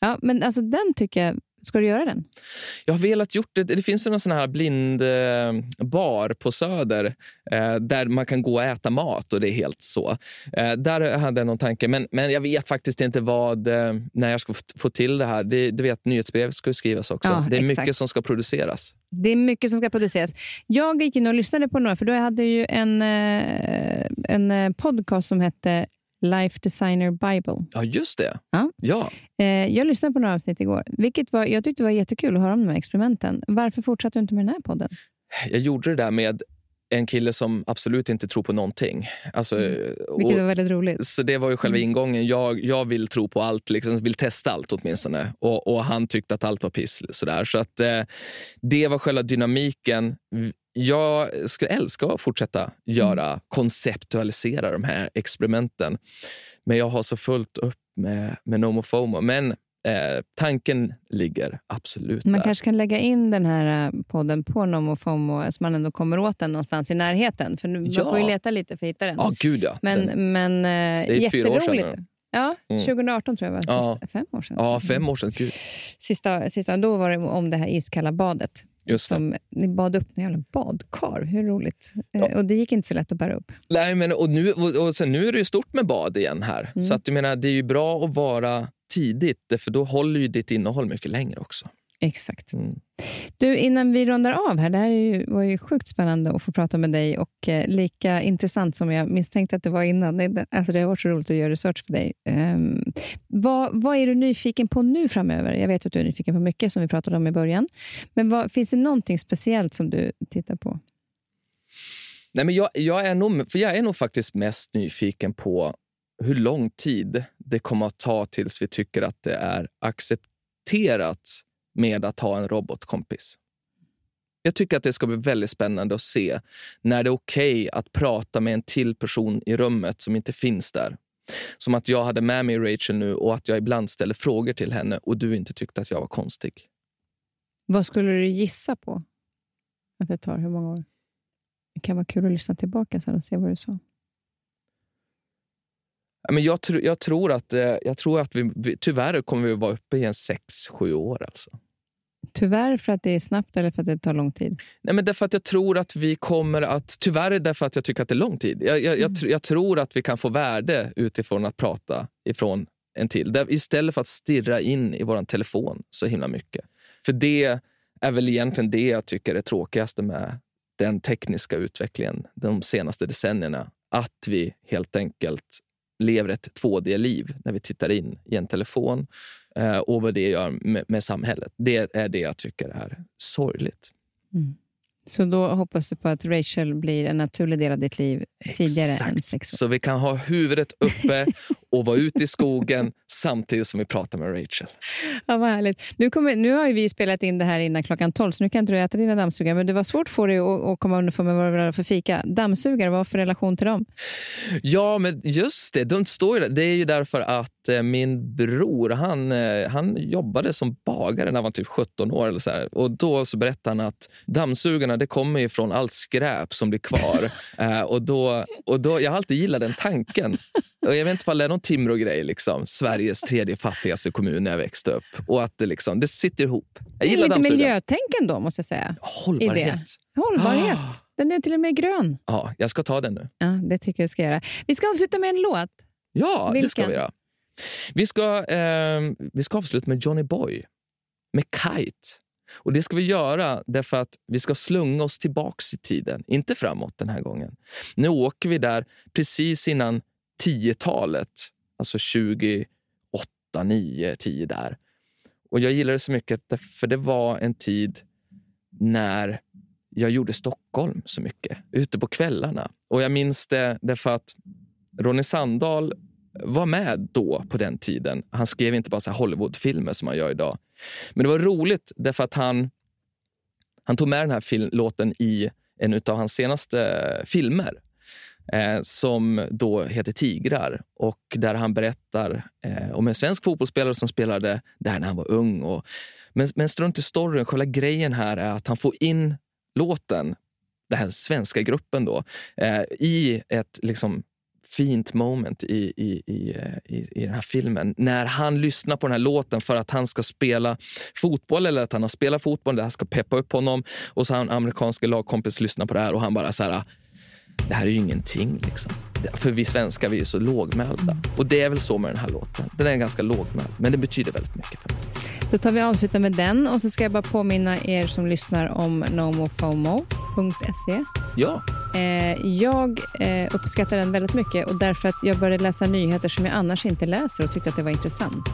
Ja, men alltså den tycker jag, ska du göra den? Jag har velat gjort det. Det finns någon sån här blind eh, bar på Söder eh, där man kan gå och äta mat och det är helt så. Eh, där hade jag någon tanke, men, men jag vet faktiskt inte vad, när jag ska få, till det här. Det, du vet, nyhetsbrev ska ju skrivas också. Ja, det är exakt. mycket som ska produceras. Det är mycket som ska produceras. Jag gick in och lyssnade på några, för då hade ju en, en podcast som hette Life Designer Bible. Ja, just det. Ja. ja. Eh, jag lyssnade på några avsnitt igår. Vilket var, jag tyckte det var jättekul att höra om de här experimenten. Varför fortsatte du inte med den här podden? Jag gjorde det där med en kille som absolut inte tror på någonting. Alltså, och- Vilket var väldigt roligt. Så det var ju själva Mm. ingången. Jag, jag vill tro på allt, liksom, vill testa allt åtminstone. Och, och han tyckte att allt var piss. Sådär. Så att, eh, det var själva dynamiken. Jag skulle älska att fortsätta göra, Mm. konceptualisera de här experimenten. Men jag har så fullt upp med, med NomoFomo. Men eh, tanken ligger absolut Man där. kanske kan lägga in den här eh, podden på NomoFomo så man ändå kommer åt den någonstans i närheten. För nu, Ja. Man får ju leta lite för att hitta den. Ja, gud ja. men Den- men eh, är fyra år sedan nu. Ja, Mm. 2018 tror jag var. Ja. Sista, fem år sedan. ja, fem år sedan. Gud. Sista, sista, då var det om det här iskalla badet. Just det. Som, ni bad upp en jävla badkar. Hur roligt? Eh, Och det gick inte så lätt att bära upp. Nej, men, och nu, och, och sen, nu är det ju stort med bad igen här. Mm. Så att, jag menar, det är ju bra att vara tidigt, för då håller ju ditt innehåll mycket längre också. Exakt. Mm. Du, innan vi rundar av här, det här ju, var ju sjukt spännande att få prata med dig och eh, lika intressant som jag misstänkte att det var innan. Det, alltså det har varit så roligt att göra research för dig. Ehm, vad, vad är du nyfiken på nu framöver? Jag vet att du är nyfiken på mycket som vi pratade om i början. Men vad, finns det någonting speciellt som du tittar på? Nej, men jag, jag, är nog, för jag är nog faktiskt mest nyfiken på hur lång tid det kommer att ta tills vi tycker att det är accepterat med att ha en robotkompis. Jag tycker att det ska bli väldigt spännande att se när det är okej att prata med en till person i rummet som inte finns där. Som att jag hade med mig Rachel nu och att jag ibland ställer frågor till henne och du inte tyckte att jag var konstig. Vad skulle du gissa på att det tar? Hur många år? Det kan vara kul att lyssna tillbaka sen och se vad du sa. Men jag, tr- jag tror att, eh, jag tror att vi, vi, tyvärr kommer vi vara uppe i en sex sju år. Alltså. Tyvärr för att det är snabbt eller för att det tar lång tid? Nej, men därför att jag tror att vi kommer att... Tyvärr därför att jag tycker att det är lång tid. Jag, jag, jag, tr- jag tror att vi kan få värde utifrån att prata ifrån en till. Där, istället för att stirra in i vår telefon så himla mycket. För det är väl egentligen det jag tycker är tråkigaste med den tekniska utvecklingen de senaste decennierna. Att vi helt enkelt lever ett 2D-liv när vi tittar in i en telefon eh, och vad det gör med, med, samhället. Det är det jag tycker är sorgligt. Mm. Så då hoppas du på att Rachel blir en naturlig del av ditt liv tidigare Exakt. än sex år? Så vi kan ha huvudet uppe <laughs> och vara ute i skogen <laughs> samtidigt som vi pratar med Rachel. Ja, vad härligt. Nu, kommer, nu har vi spelat in det här innan klockan 12, så nu kan inte du äta dina dammsugare. Men det var svårt för dig att, att komma underfund med vad det var för fika. Dammsugare, vad var för relation till dem? Ja, men just det. De står. Det är ju därför att eh, min bror han, eh, han jobbade som bagare när han var typ 17 år. Eller så här. Och Då så berättade han att dammsugarna det kommer ifrån allt skräp som blir kvar. <laughs> eh, och då, och då, jag har alltid gillat den tanken. Och jag vet inte om det är Timrå-grej. Liksom. Sveriges tredje fattigaste kommun när jag växte upp. Och att det, liksom, det sitter ihop. Jag gillar Lite dammsugare. miljötänk ändå, måste jag säga. Hållbarhet. Hållbarhet. Ah. Den är till och med grön. Ja, jag ska ta den nu. Ja, det tycker jag ska göra. Vi ska avsluta med en låt. Ja, det ska Vilken? vi göra. Vi ska, eh, vi ska avsluta med Johnny Boy, med Kite. Och Det ska vi göra därför att vi ska slunga oss tillbaks i tiden, inte framåt den här gången. Nu åker vi där precis innan 10-talet, alltså 28, 9, 10 där. Och Jag gillar det så mycket för det var en tid när jag gjorde Stockholm så mycket, ute på kvällarna. Och jag minns det därför att Ronny Sandahl var med då, på den tiden. Han skrev inte bara så här Hollywoodfilmer som han gör idag. Men det var roligt därför att han, han tog med den här låten i en av hans senaste filmer eh, som då heter Tigrar och där han berättar eh, om en svensk fotbollsspelare som spelade där när han var ung. Och, men, men strunt i storyn, själva grejen här är att han får in låten, den här svenska gruppen då, eh, i ett liksom fint moment i, i, i, eh, i, i den här filmen. När han lyssnar på den här låten för att han ska spela fotboll eller att han har spelat fotboll. Det här ska peppa upp honom. Och så har en amerikansk lagkompis lyssnar på det här och han bara så här... Det här är ju ingenting. Liksom. För vi svenskar vi är så lågmälda. Och det är väl så med den här låten. Den är ganska lågmäld, men den betyder väldigt mycket för mig. Då tar vi avsluta med den och så ska jag bara påminna er som lyssnar om nomofomo.se. Ja, Eh, jag eh, uppskattar den väldigt mycket och därför att jag började läsa nyheter som jag annars inte läser och tyckte att det var intressant.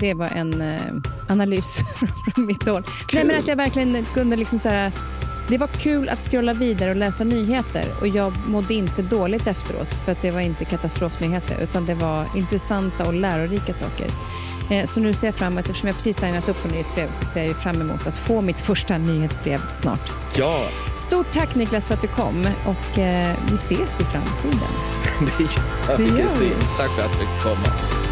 Det var en eh, analys <laughs> från mitt håll. Nej, men att jag verkligen kunde liksom så här, det var kul att scrolla vidare och läsa nyheter och jag mådde inte dåligt efteråt för att det var inte katastrofnyheter utan det var intressanta och lärorika saker. Eh, Så nu ser jag fram emot, eftersom jag precis signat upp på nyhetsbrevet, så ser jag fram emot att få mitt första nyhetsbrev snart. ja Stort tack Niklas för att du kom och eh, vi ses i framtiden. <laughs> det gör vi. Kristin. Tack för att vi fick komma.